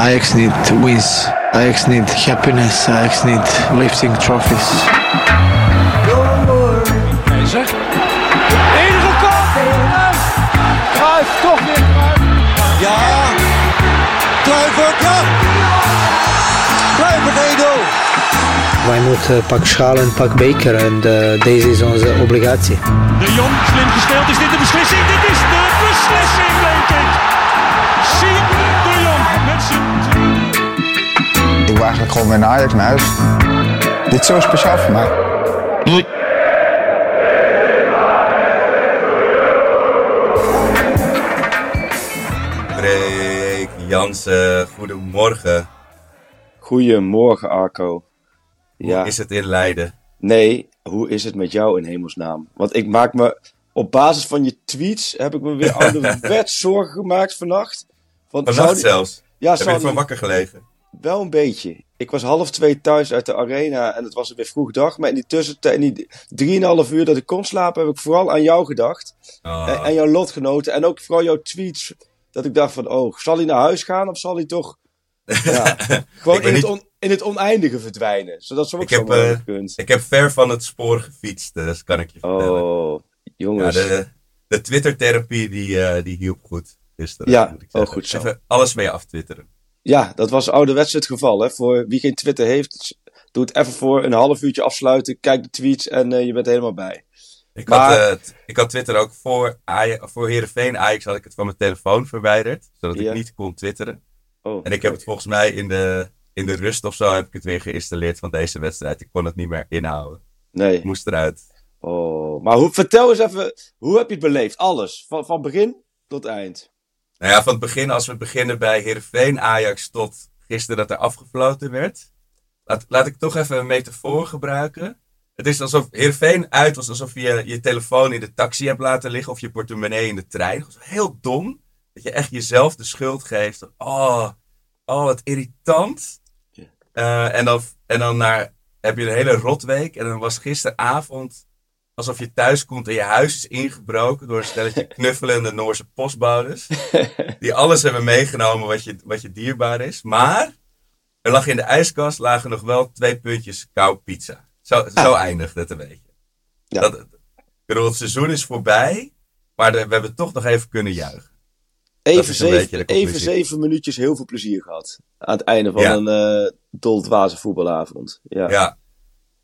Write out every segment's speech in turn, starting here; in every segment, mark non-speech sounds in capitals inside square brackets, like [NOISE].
Ajax need wins. Ajax need happiness. Ajax need lifting trophies. Keizer. Enige kop. Kruif, toch weer. Ja. Kluivert, ja. Kluivert 1-0. Wij moeten pak schaal en pak beker en uh, deze is onze obligatie. De Jong, slim gespeeld. Is dit de Ik gewoon weer naar Ajax naar huis. Dit is zo speciaal voor mij. Doei. Freek Jansen, goedemorgen. Goedemorgen, Arco. Hoe is het in Leiden? Nee, hoe is het met jou in hemelsnaam? Want ik maak me, op basis van je tweets, heb ik me weer ouderwets [LAUGHS] zorgen gemaakt vannacht. Want Vannacht die- zelfs? Ja, Heb je die- wakker gelegen? wel een beetje. Ik was half twee thuis uit de arena en het was weer vroeg dag. Maar in die tussentijd, in die drieënhalf uur dat ik kon slapen, heb ik vooral aan jou gedacht. Oh. En, en jouw lotgenoten. En ook vooral jouw tweets. Dat ik dacht van, oh, zal hij naar huis gaan of zal hij toch [LAUGHS] ja, gewoon in, het on- in het oneindige verdwijnen? Zodat ze ook Ik zo heb, eh. Ik heb ver van het spoor gefietst, dus dat kan ik je vertellen. Oh, ja, jongens. de, de Twitter-therapie die, eh, die hielp goed gisteren. Ja, oh, goed zo. Even alles mee aftwitteren. Ja, dat was ouderwets het geval. Hè? Voor wie geen Twitter heeft, doe het even voor een half uurtje afsluiten. Kijk de tweets en eh, je bent helemaal bij. Ik, Maar- had, eh, ik had Twitter ook voor, voor Heerenveen Ajax had ik het van mijn telefoon verwijderd. Zodat ik niet kon twitteren. Oh, En ik heb het volgens mij in de, in de rust of zo heb ik het weer geïnstalleerd van deze wedstrijd. Ik kon het niet meer inhouden. Nee. Ik moest eruit. Oh, maar hoe, vertel eens even, hoe heb je het beleefd? Alles, van, van begin tot eind. Nou ja, van het begin, als we beginnen bij Heerenveen Ajax tot gisteren dat er afgefloten werd. Laat, laat ik toch even een metafoor gebruiken. Het is alsof Heerenveen uit was alsof je je telefoon in de taxi hebt laten liggen of je portemonnee in de trein. Dat was heel dom. Dat je echt jezelf de schuld geeft. Oh, oh wat irritant. Eh, en dan, en dan naar, heb je een hele rotweek. En dan was gisteravond alsof je thuis komt en je huis is ingebroken door een stelletje [LAUGHS] knuffelende Noorse postbodes. Die alles hebben meegenomen wat je, wat je dierbaar is. Maar er lag in de ijskast lagen nog wel twee puntjes kou pizza. Zo, zo eindigt het een beetje. Ja. Dat, bedoel, het seizoen is voorbij, maar de- we hebben toch nog even kunnen juichen. Even, zeven, even zeven minuutjes heel veel plezier gehad. Aan het einde van Ja. een uh, doldwaze voetbalavond. Ja, ja.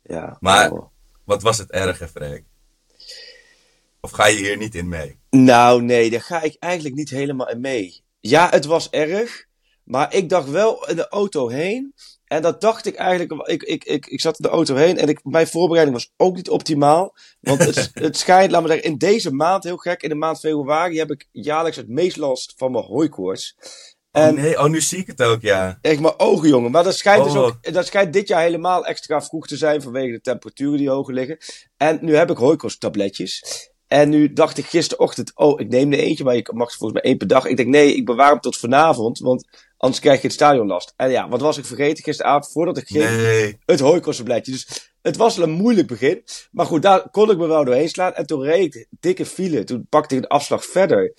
Ja, maar- oh. Wat was het erg, Freek? Of ga je hier niet in mee? Nou, nee, daar ga ik eigenlijk niet helemaal in mee. Ja, het was erg. Maar ik dacht wel in de auto heen. En dat dacht ik eigenlijk. Ik, ik, ik, ik zat in de auto heen. En ik, mijn voorbereiding was ook niet optimaal. Want het, [LAUGHS] het schijnt, laat me zeggen, in deze maand, heel gek, in de maand februari heb ik jaarlijks het meest last van mijn hooikoorts. En oh nee, oh nu zie ik het ook, ja. echt mijn ogen, jongen. Maar dat schijnt dus Oh. ook. Dat schijnt dit jaar helemaal extra vroeg te zijn vanwege de temperaturen die hoger liggen. En nu heb ik hooikoortstabletjes. En nu dacht ik gisterochtend, oh, ik neem er eentje, maar ik mag volgens mij één per dag. Ik denk, nee, ik bewaar hem tot vanavond, want anders krijg je het stadionlast. En ja, wat was ik vergeten gisteravond voordat ik ging? Nee. Het hooikoortstabletje. Dus het was een moeilijk begin. Maar goed, daar kon ik me wel doorheen slaan. En toen reed ik dikke file. Toen pakte ik een afslag verder.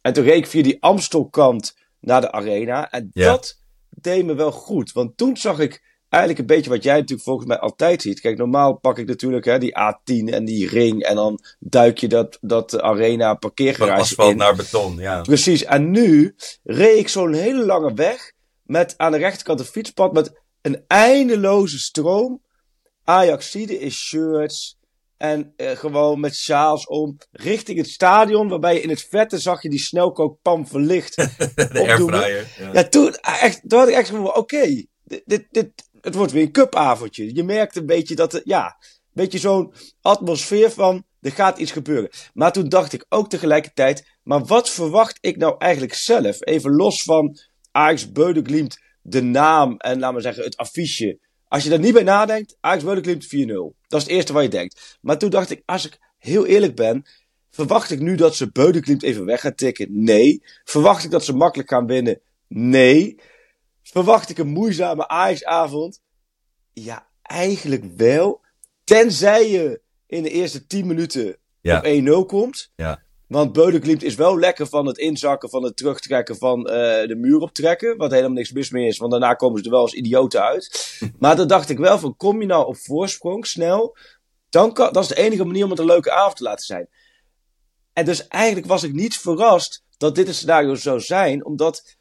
En toen reed ik via die Amstelkant naar de arena. En Ja. dat deed me wel goed. Want toen zag ik eigenlijk een beetje wat jij natuurlijk volgens mij altijd ziet. Kijk, normaal pak ik natuurlijk hè, die A10 en die ring. En dan duik je dat, dat arena Van parkeergarage asfalt in. naar beton, ja. Precies. En nu reed ik zo'n hele lange weg met aan de rechterkant een fietspad met een eindeloze stroom Ajaxide in shirts en eh, gewoon met sjaals om richting het stadion, waarbij je in het vette zag je die snelkookpan verlicht. [LAUGHS] De airfryer. Ja. Ja, toen, echt, toen had ik echt van, oké, dit, dit, dit, het wordt weer een cupavondje. Je merkt een beetje dat, het, ja, een beetje zo'n atmosfeer van, er gaat iets gebeuren. Maar toen dacht ik ook tegelijkertijd, maar wat verwacht ik nou eigenlijk zelf? Even los van Ajax Beudeglimt, de naam en laten we zeggen het affiche. Als je daar niet bij nadenkt, Ajax Beudeglimt 4-0. Dat is het eerste wat je denkt. Maar toen dacht ik, als ik heel eerlijk ben, verwacht ik nu dat ze Beudeglimt even weg gaan tikken? Nee. Verwacht ik dat ze makkelijk gaan winnen? Nee. Verwacht ik een moeizame Ajax-avond? Ja, eigenlijk wel. Tenzij je in de eerste 10 minuten Ja. op 1-0 komt. Ja. Want Beudenklimt is wel lekker van het inzakken, van het terugtrekken van uh, de muur optrekken. Wat helemaal niks mis mee is, want daarna komen ze er wel als idioten uit. [LAUGHS] maar dan dacht ik wel van, kom je nou op voorsprong snel, dan kan, dat is de enige manier om het een leuke avond te laten zijn. En dus eigenlijk was ik niet verrast dat dit een scenario zou zijn, omdat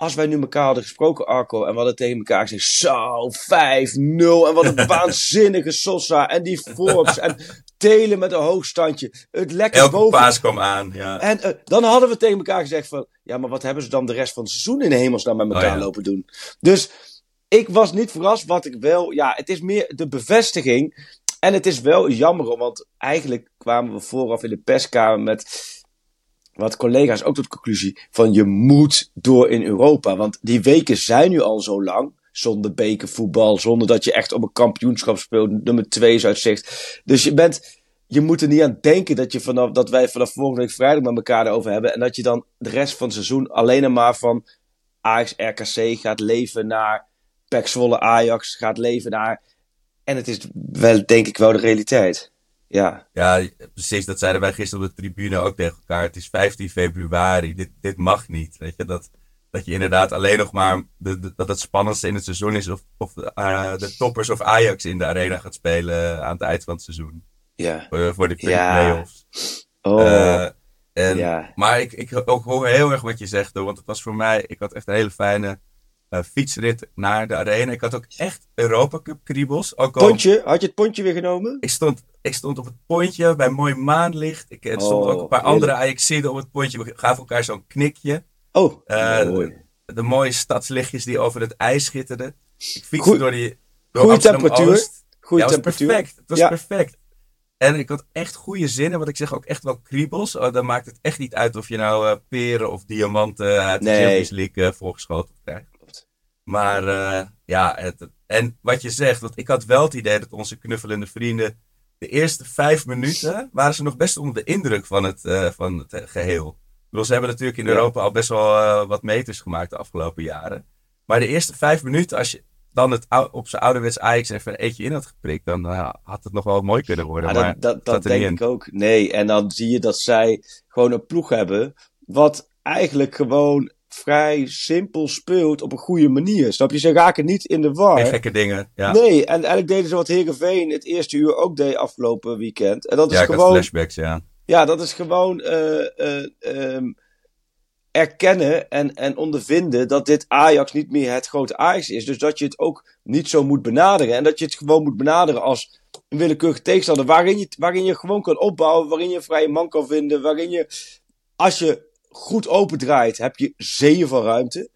als wij nu elkaar hadden gesproken, Arco, en we hadden tegen elkaar gezegd, zo, 5-0, en wat een [LAUGHS] waanzinnige Sosa, en die Forbes, en Telen met een hoogstandje, het lekker Elke boven. paas kwam aan, ja. En uh, dan hadden we tegen elkaar gezegd van, ja, maar wat hebben ze dan de rest van het seizoen in de hemelsnaam met elkaar Oh, ja. lopen doen? Dus ik was niet verrast, wat ik wel, ja, het is meer de bevestiging. En het is wel jammer, want eigenlijk kwamen we vooraf in de perskamer met wat collega's ook tot conclusie van je moet door in Europa. Want die weken zijn nu al zo lang. Zonder bekervoetbal, zonder dat je echt op een kampioenschap speelt. Nummer 2 is uit zicht. Dus je bent, je moet er niet aan denken dat, je vanaf, dat wij vanaf volgende week vrijdag met elkaar erover hebben. En dat je dan de rest van het seizoen alleen maar van Ajax RKC gaat leven naar Zwolle Ajax. Gaat leven naar... En het is wel, denk ik, wel de realiteit. Ja. Ja, precies. Dat zeiden wij gisteren op de tribune ook tegen elkaar. Het is 15 februari. Dit, dit mag niet. Weet je, dat, dat je inderdaad alleen nog maar de, de, dat het spannendste in het seizoen is of, of uh, de toppers of Ajax in de arena gaat spelen aan het eind van het seizoen. Ja. Voor, voor de Ja. play-offs. Oh. Uh, en, Ja. Maar ik, ik ook hoor heel erg wat je zegt, hoor, want het was voor mij, ik had echt een hele fijne uh, fietsrit naar de arena. Ik had ook echt Europa Cup kriebels. Ook al, Pontje? Had je het pontje weer genomen? ik, stond, ik stond op het pontje bij mooi maanlicht. Ik, er stonden Oh, ook een paar heerlijk. andere Ajaxiden op het pontje. We gaven elkaar zo'n knikje. Oh, Uh, mooi. de, de mooie stadslichtjes die over het ijs schitterden. Ik fietste door die door goeie temperatuur. Oost. Goede ja, het was temperatuur. perfect. Het was Ja. perfect. En ik had echt goede zinnen, want ik zeg ook echt wel kriebels. Oh, dan maakt het echt niet uit of je nou eh, peren of diamanten uit de Nee. Champions League eh, voorgeschoten krijgt. Maar eh, ja, het, en wat je zegt, want ik had wel het idee dat onze knuffelende vrienden de eerste vijf minuten waren ze nog best onder de indruk van het, eh, van het eh, geheel. Bedoel, ze hebben natuurlijk in. Europa al best wel eh, wat meters gemaakt de afgelopen jaren. Maar de eerste vijf minuten, als je dan het op zijn ouderwets Ajax even een eetje in had geprikt, dan had het nog wel mooi kunnen worden. Maar maar dat, dat, dat zat denk ik ook. Nee, en dan zie je dat zij gewoon een ploeg hebben. Wat eigenlijk gewoon vrij simpel speelt op een goede manier. Snap je? Ze raken niet in de war. Geen gekke dingen. Ja, Nee, en eigenlijk deden ze wat Heerenveen het eerste uur ook deed afgelopen weekend. En dat is ja ik had gewoon. flashbacks, ja. Ja, dat is gewoon eh, eh, ehm, erkennen en, en ondervinden dat dit Ajax niet meer het grote Ajax is. Dus dat je het ook niet zo moet benaderen. En dat je het gewoon moet benaderen als een willekeurige tegenstander. Waarin je, waarin je gewoon kan opbouwen, waarin je een vrije man kan vinden. Waarin je, als je goed opendraait, heb je zeeën van ruimte.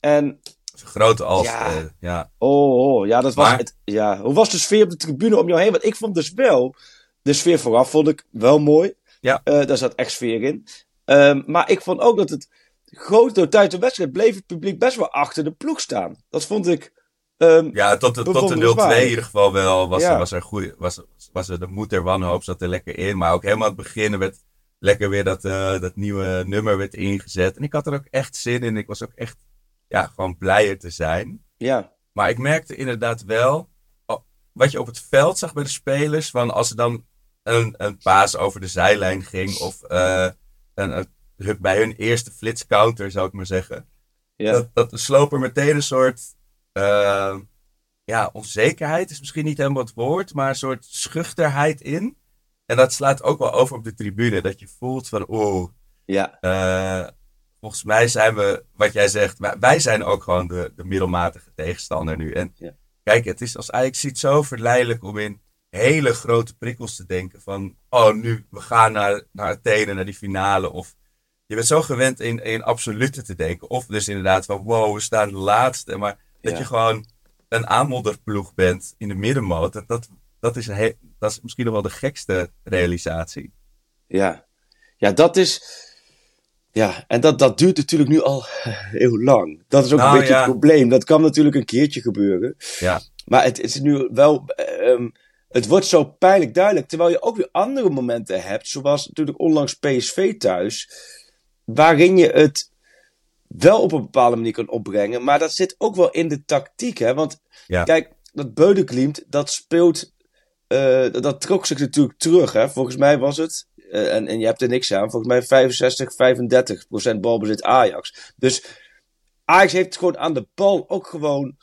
En groot als. Ja. eh, ja. Oh, oh, ja, dat was Maar- het. Ja. Hoe was de sfeer op de tribune om jou heen? Want ik vond dus wel, de sfeer vooraf vond ik wel mooi. Ja. Eh, daar zat echt sfeer in. Ehm, maar ik vond ook dat het grote tijdens de wedstrijd bleef het publiek best wel achter de ploeg staan. Dat vond ik. ehm, Ja, tot de, tot de 0-2 in ieder geval wel. Was, Ja. er, was er goeie, was, was er de moed der wanhoop zat er lekker in. Maar ook helemaal aan het begin werd lekker weer dat, eh, dat nieuwe nummer werd ingezet. En ik had er ook echt zin in. Ik was ook echt ja, gewoon blijer te zijn. ja. Maar ik merkte inderdaad wel, wat je op het veld zag bij de spelers, van als er dan een, een paas over de zijlijn ging, of eh, een, een, bij hun eerste flitscounter, zou ik maar zeggen. Ja. Dat, dat sloop er meteen een soort, eh, ja, onzekerheid is misschien niet helemaal het woord, maar een soort schuchterheid in. En dat slaat ook wel over op de tribune, dat je voelt van, oh, ja. eh, volgens mij zijn we, wat jij zegt, wij, zijn ook gewoon de, de middelmatige tegenstander nu. En Ja. kijk, het is als Ajax ziet zo verleidelijk om in hele grote prikkels te denken. Van, oh, nu, we gaan naar, naar Athene, naar die finale. Of je bent zo gewend in, in absolute te denken. Of dus inderdaad van, wow, we staan de laatste. Maar dat Ja. je gewoon een aanmodderploeg bent in de middenmoot. Dat, dat, dat, is, he- dat is misschien nog wel de gekste realisatie. Ja, ja dat is. Ja, en dat, dat duurt natuurlijk nu al [LAUGHS] heel lang. Dat is ook Nou, een beetje ja. het probleem. Dat kan natuurlijk een keertje gebeuren. Ja, Maar het is nu wel. ehm, het wordt zo pijnlijk duidelijk. Terwijl je ook weer andere momenten hebt. Zoals natuurlijk onlangs PSV thuis. Waarin je het wel op een bepaalde manier kan opbrengen. Maar dat zit ook wel in de tactiek. Hè? Want Ja. kijk, dat Beudenklimt, dat speelt. Eh, dat, trok zich natuurlijk terug. Hè? Volgens mij was het. eh, en, en je hebt er niks aan. Volgens mij 65, 35 procent balbezit Ajax. Dus Ajax heeft het gewoon aan de bal ook gewoon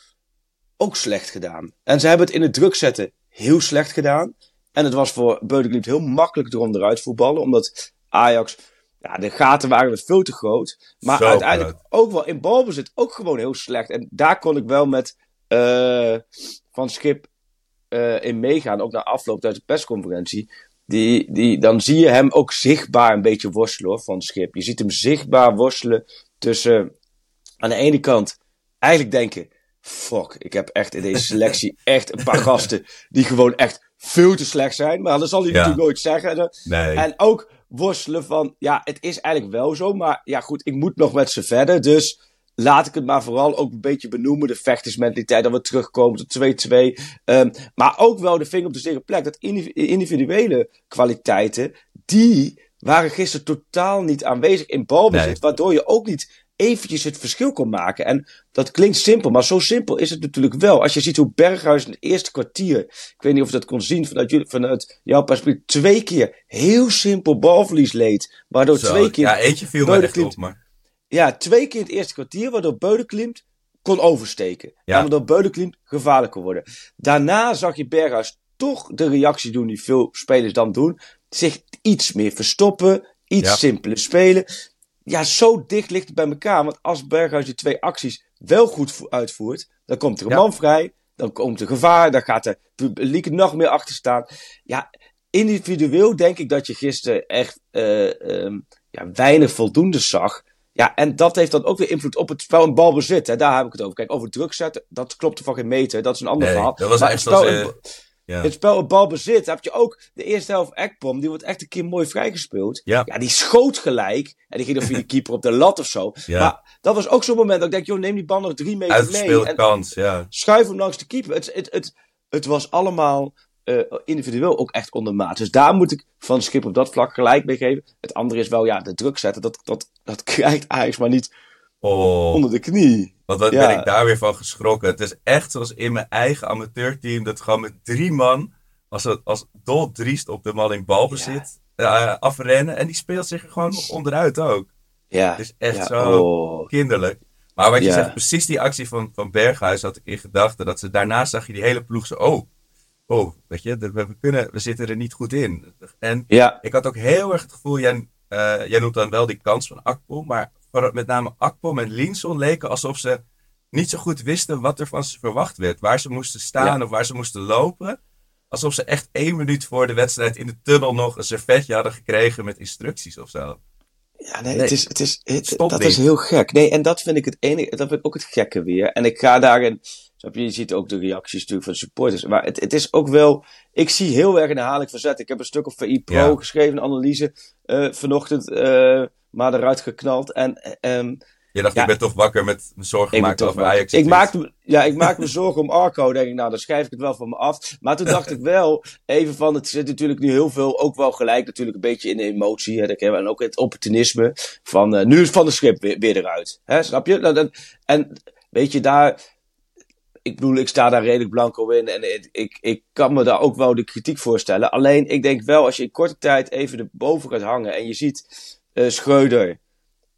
ook slecht gedaan. En ze hebben het in het druk zetten heel slecht gedaan. En het was voor Beudeglimt heel makkelijk erom eruit voetballen. Omdat Ajax, ja, de gaten waren veel te groot. Maar Zo uiteindelijk ook wel in balbezit ook gewoon heel slecht. En daar kon ik wel met eh, Van Schip eh, in meegaan. Ook na afloop uit de persconferentie. Die, die, dan zie je hem ook zichtbaar een beetje worstelen hoor, van Schip. Je ziet hem zichtbaar worstelen tussen aan de ene kant eigenlijk denken... Fuck, ik heb echt in deze selectie [LAUGHS] echt een paar gasten die gewoon echt veel te slecht zijn. Maar dat zal hij Ja. natuurlijk nooit zeggen. Nee. En ook worstelen van, ja, het is eigenlijk wel zo. Maar ja, goed, ik moet nog met ze verder. Dus laat ik het maar vooral ook een beetje benoemen. De vechtersmentaliteit, dat we terugkomen tot 2-2. Ehm, maar ook wel de vinger op de zere plek. Dat indiv- individuele kwaliteiten, die waren gisteren totaal niet aanwezig in balbezit. Nee. Waardoor je ook niet eventjes het verschil kon maken. En dat klinkt simpel, maar zo simpel is het natuurlijk wel. Als je ziet hoe Berghuis in het eerste kwartier, ik weet niet of je dat kon zien vanuit, jullie, vanuit jouw perspectief, twee keer heel simpel balverlies leed. Waardoor Zo, twee keer Ja, eentje viel me echt op, maar... ja, twee keer in het eerste kwartier, waardoor Beudenklimt kon oversteken. Ja. En waardoor Beudenklimt gevaarlijk kon worden. Daarna zag je Berghuis toch de reactie doen die veel spelers dan doen. Zich iets meer verstoppen, iets Ja. simpeler spelen. Ja, zo dicht ligt het bij elkaar. Want als Berghuis die twee acties wel goed vo- uitvoert, dan komt er een Ja. man vrij. Dan komt er gevaar, dan gaat de publiek nog meer achter staan. Ja, individueel denk ik dat je gisteren echt eh, ehm, ja, weinig voldoende zag. Ja, en dat heeft dan ook weer invloed op het spel en balbezit. Hè. Daar heb ik het over. Kijk, over druk zetten, dat klopt er van geen meter. Dat is een ander Nee, verhaal. dat was Maar echt het spel, als, en- eh, Ja. het spel balbezit heb je ook de eerste helft Ekpom. Die wordt echt een keer mooi vrijgespeeld. Ja. die schoot gelijk. En die ging dan via de [LAUGHS] keeper op de lat of zo. Ja. Maar dat was ook zo'n moment dat ik denk, joh, neem die bal nog drie meter mee. Uitgespeelde En kans, ja. schuif hem langs de keeper. Het, het, het, het was allemaal eh, individueel ook echt ondermaat. Dus daar moet ik van Schip op dat vlak gelijk mee geven. Het andere is wel, ja, de druk zetten. Dat, dat, dat [LAUGHS] krijgt Ajax maar niet Oh, onder de knie. wat, wat Ja. ben ik daar weer van geschrokken. Het is echt zoals in mijn eigen amateurteam. Dat gewoon met drie man, als, het, als Dol Driest op de man in balbezit, eh, afrennen. En die speelt zich gewoon onderuit ook. Ja, Het is echt ja, zo oh. kinderlijk. Maar wat je Ja. zegt, precies die actie van, van Berghuis had ik in gedachten. Dat ze daarna zag je die hele ploeg zo, oh, oh, weet je, we, we kunnen, we zitten er niet goed in. En Ja, ik had ook heel erg het gevoel, jij, eh, jij noemt dan wel die kans van Akpom, maar met name Akpom en Linson leken alsof ze niet zo goed wisten wat er van ze verwacht werd. Waar ze moesten staan Ja. of waar ze moesten lopen. Alsof ze echt één minuut voor de wedstrijd in de tunnel nog een servetje hadden gekregen met instructies of zo. Ja, nee, Nee. het is, het is, het, dat niet. is heel gek. Nee, en dat vind ik het enige, dat vind ik ook het gekke weer. En ik ga daarin, je, je ziet ook de reacties natuurlijk van supporters. Maar het, het is ook wel, ik zie heel erg een herhaling verzet. Ik heb een stuk op VI Pro Ja. geschreven, een analyse, eh, vanochtend, eh, maar eruit geknald. En, ehm, Je dacht, Ja. ik ben toch wakker met me zorgen gemaakt over Ajax. ik, maak, ja, ik maak me [LAUGHS] zorgen om Arco. Denk ik, nou, dan schrijf ik het wel van me af. Maar toen dacht ik wel even van, het zit natuurlijk nu heel veel, ook wel gelijk natuurlijk een beetje in de emotie. Hè, en ook het opportunisme. Van, eh, nu is Van de Schip weer, weer eruit. Hè, snap je? Nou, dat- en weet je, daar, ik bedoel, ik sta daar redelijk blanco in. En ik, ik, ik kan me daar ook wel de kritiek voorstellen. Alleen, ik denk wel, als je in korte tijd even erboven gaat hangen. En je ziet eh Schreuder,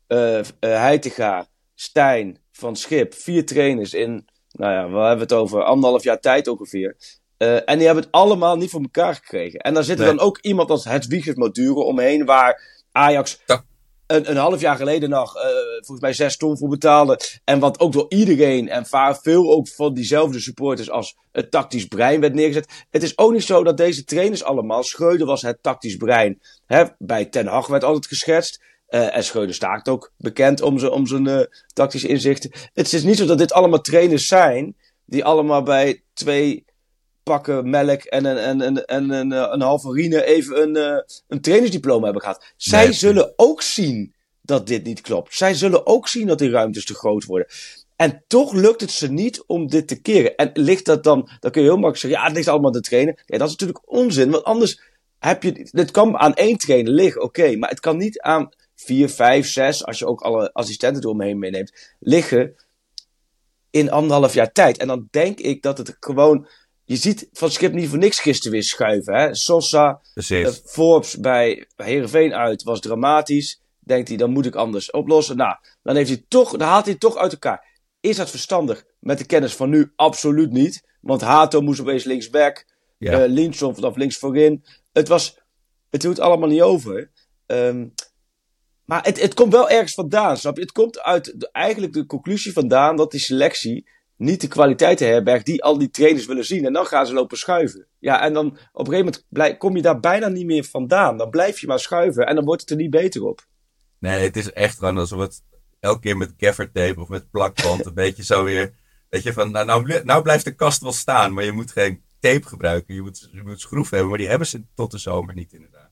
eh eh, Heitinga, Stijn, Van Schip. Vier trainers in, nou ja, we hebben het over anderhalf jaar tijd ongeveer. En die hebben het allemaal niet voor elkaar gekregen. En dan zit er Nee. dan ook iemand als Hedwiges Maduro omheen, waar Ajax Ja. Een, een half jaar geleden nog, eh, volgens mij zes ton voor betaalde. En wat ook door iedereen en vaak veel ook van diezelfde supporters als het tactisch brein werd neergezet. Het is ook niet zo dat deze trainers allemaal, Schreuder was het tactisch brein. Hè, bij Ten Hag werd altijd geschetst. Eh, en Schreuder staat ook bekend om zijn, om zijn eh, tactische inzichten. Het is niet zo dat dit allemaal trainers zijn die allemaal bij twee pakken melk en een, en, en, en een, eh, een halve urine even een, eh, een trainersdiploma hebben gehad. Zij Nee, zullen ook zien dat dit niet klopt. Zij zullen ook zien dat die ruimtes te groot worden. En toch lukt het ze niet om dit te keren. En ligt dat dan, dan kun je heel makkelijk zeggen, ja, het ligt allemaal aan de trainer. Ja, dat is natuurlijk onzin, want anders heb je, het kan aan één trainer liggen, oké, maar het kan niet aan vier, vijf, zes, als je ook alle assistenten eromheen meeneemt, liggen in anderhalf jaar tijd. En dan denk ik dat het gewoon, je ziet van Schip niet voor niks gisteren weer schuiven. Hè? Sosa, uh, Forbes bij Heerenveen uit was dramatisch. Denkt hij, dan moet ik anders oplossen. Nou, dan, heeft hij toch, dan haalt hij toch uit elkaar. Is dat verstandig? Met de kennis van nu absoluut niet. Want Hato moest opeens linksback. Ja. Ja. Uh, Linson vanaf links voorin. Het was, het doet allemaal niet over. Um, maar het, het komt wel ergens vandaan, snap je? Het komt uit de, eigenlijk de conclusie vandaan dat die selectie niet de kwaliteit herbergt die al die trainers willen zien. En dan gaan ze lopen schuiven. Ja, en dan op een gegeven moment kom je daar bijna niet meer vandaan. Dan blijf je maar schuiven en dan wordt het er niet beter op. Nee, het is echt gewoon alsof het elke keer met gaffertape of met plakband een [LAUGHS] beetje zo weer... Weet je, van nou, nou, nou blijft de kast wel staan, maar je moet geen tape gebruiken. Je moet, je moet schroeven hebben, maar die hebben ze tot de zomer niet inderdaad.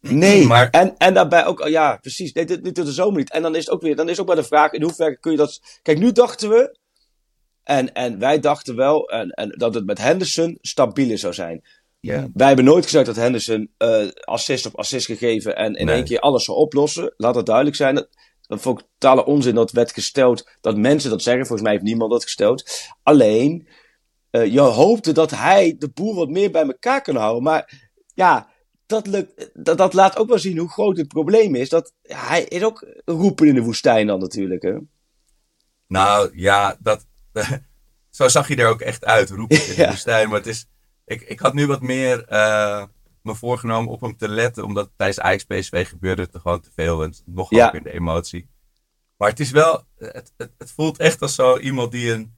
Nee, maar... en, en daarbij ook, ja, precies, nee, dit, dit tot de zomer niet. En dan is het ook weer, dan is ook maar de vraag, in hoeverre kun je dat... Kijk, nu dachten we, en, en wij dachten wel, en, en dat het met Henderson stabieler zou zijn. Ja. Wij hebben nooit gezegd dat Henderson uh, assist op assist gegeven en in nee. één keer alles zou oplossen. Laat dat duidelijk zijn. Dat, dat vond ik totale onzin dat werd gesteld, dat mensen dat zeggen. Volgens mij heeft niemand dat gesteld. Alleen, uh, je hoopte dat hij de boel wat meer bij elkaar kan houden. Maar ja, dat, lukt, dat, dat laat ook wel zien hoe groot het probleem is. Dat, hij is ook roepen in de woestijn dan natuurlijk. Hè? Nou ja, dat, [LAUGHS] zo zag je er ook echt uit, roepen in de woestijn. Maar het is, ik, ik had nu wat meer uh, me voorgenomen op hem te letten. Omdat tijdens Ajax PSV gebeurde het er gewoon te veel. En nog ook in de emotie. Maar het is wel, het, het, het, voelt echt als zo iemand die een,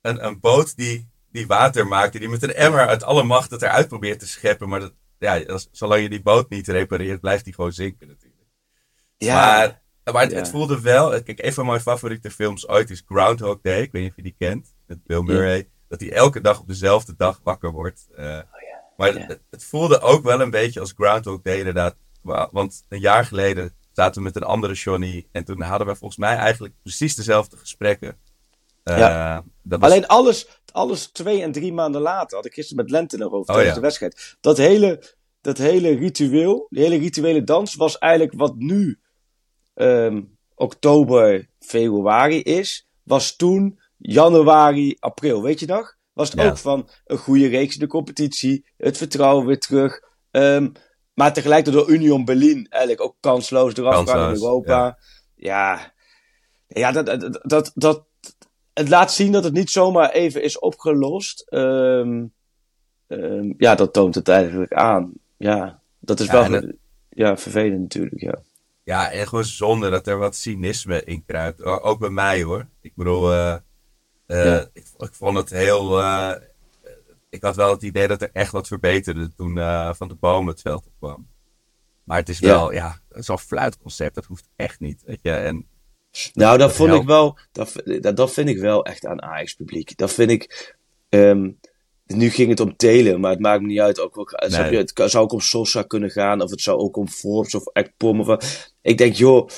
een, een boot die, die water maakt. Die met een emmer uit alle macht het eruit probeert te scheppen. Maar dat, ja, als, zolang je die boot niet repareert, blijft die gewoon zinken natuurlijk. Ja. Maar, maar het, ja. het, voelde wel, kijk, een van mijn favoriete films ooit is Groundhog Day. Ik weet niet of je die kent, met Bill Murray. Ja. Dat hij elke dag op dezelfde dag wakker wordt. Uh, oh, ja. Maar het, het, voelde ook wel een beetje als Groundhog Day inderdaad. Want een jaar geleden zaten we met een andere Johnny. En toen hadden we volgens mij eigenlijk precies dezelfde gesprekken. Uh, ja. Was... Alleen alles, alles twee en drie maanden later, had ik gisteren met Lente nog over tijdens oh, de wedstrijd. Dat hele, dat hele ritueel, die hele rituele dans was eigenlijk wat nu um, oktober, februari is, was toen januari, april. Weet je nog? Was het ja. ook van een goede reeks in de competitie, het vertrouwen weer terug. Um, maar tegelijkertijd door Union Berlin eigenlijk ook kansloos eraf gaan in Europa. Ja, ja, ja dat, dat, dat, dat, het laat zien dat het niet zomaar even is opgelost. Um, um, ja, dat toont het eigenlijk aan. Ja, dat is ja, wel ja, vervelend natuurlijk, ja. Ja, en gewoon zonde dat er wat cynisme in kruipt. Ook bij mij hoor. Ik bedoel, uh, uh, ja. ik, ik, vond het heel... Uh, ik had wel het idee dat er echt wat verbeterde toen Van de Boom het veld op kwam. Maar het is wel, ja, ja zo'n fluitconcept, dat hoeft echt niet. Weet je? En nou, dat, vond ik wel. Dat, dat, dat vind ik wel echt aan Ajax publiek. Dat vind ik. Um, nu ging het om Telen, maar het maakt me niet uit. Ook, ook, nee. je, het zou ook om Sosa kunnen gaan, of het zou ook om Forbes of Ekpom. Of, ik denk, joh,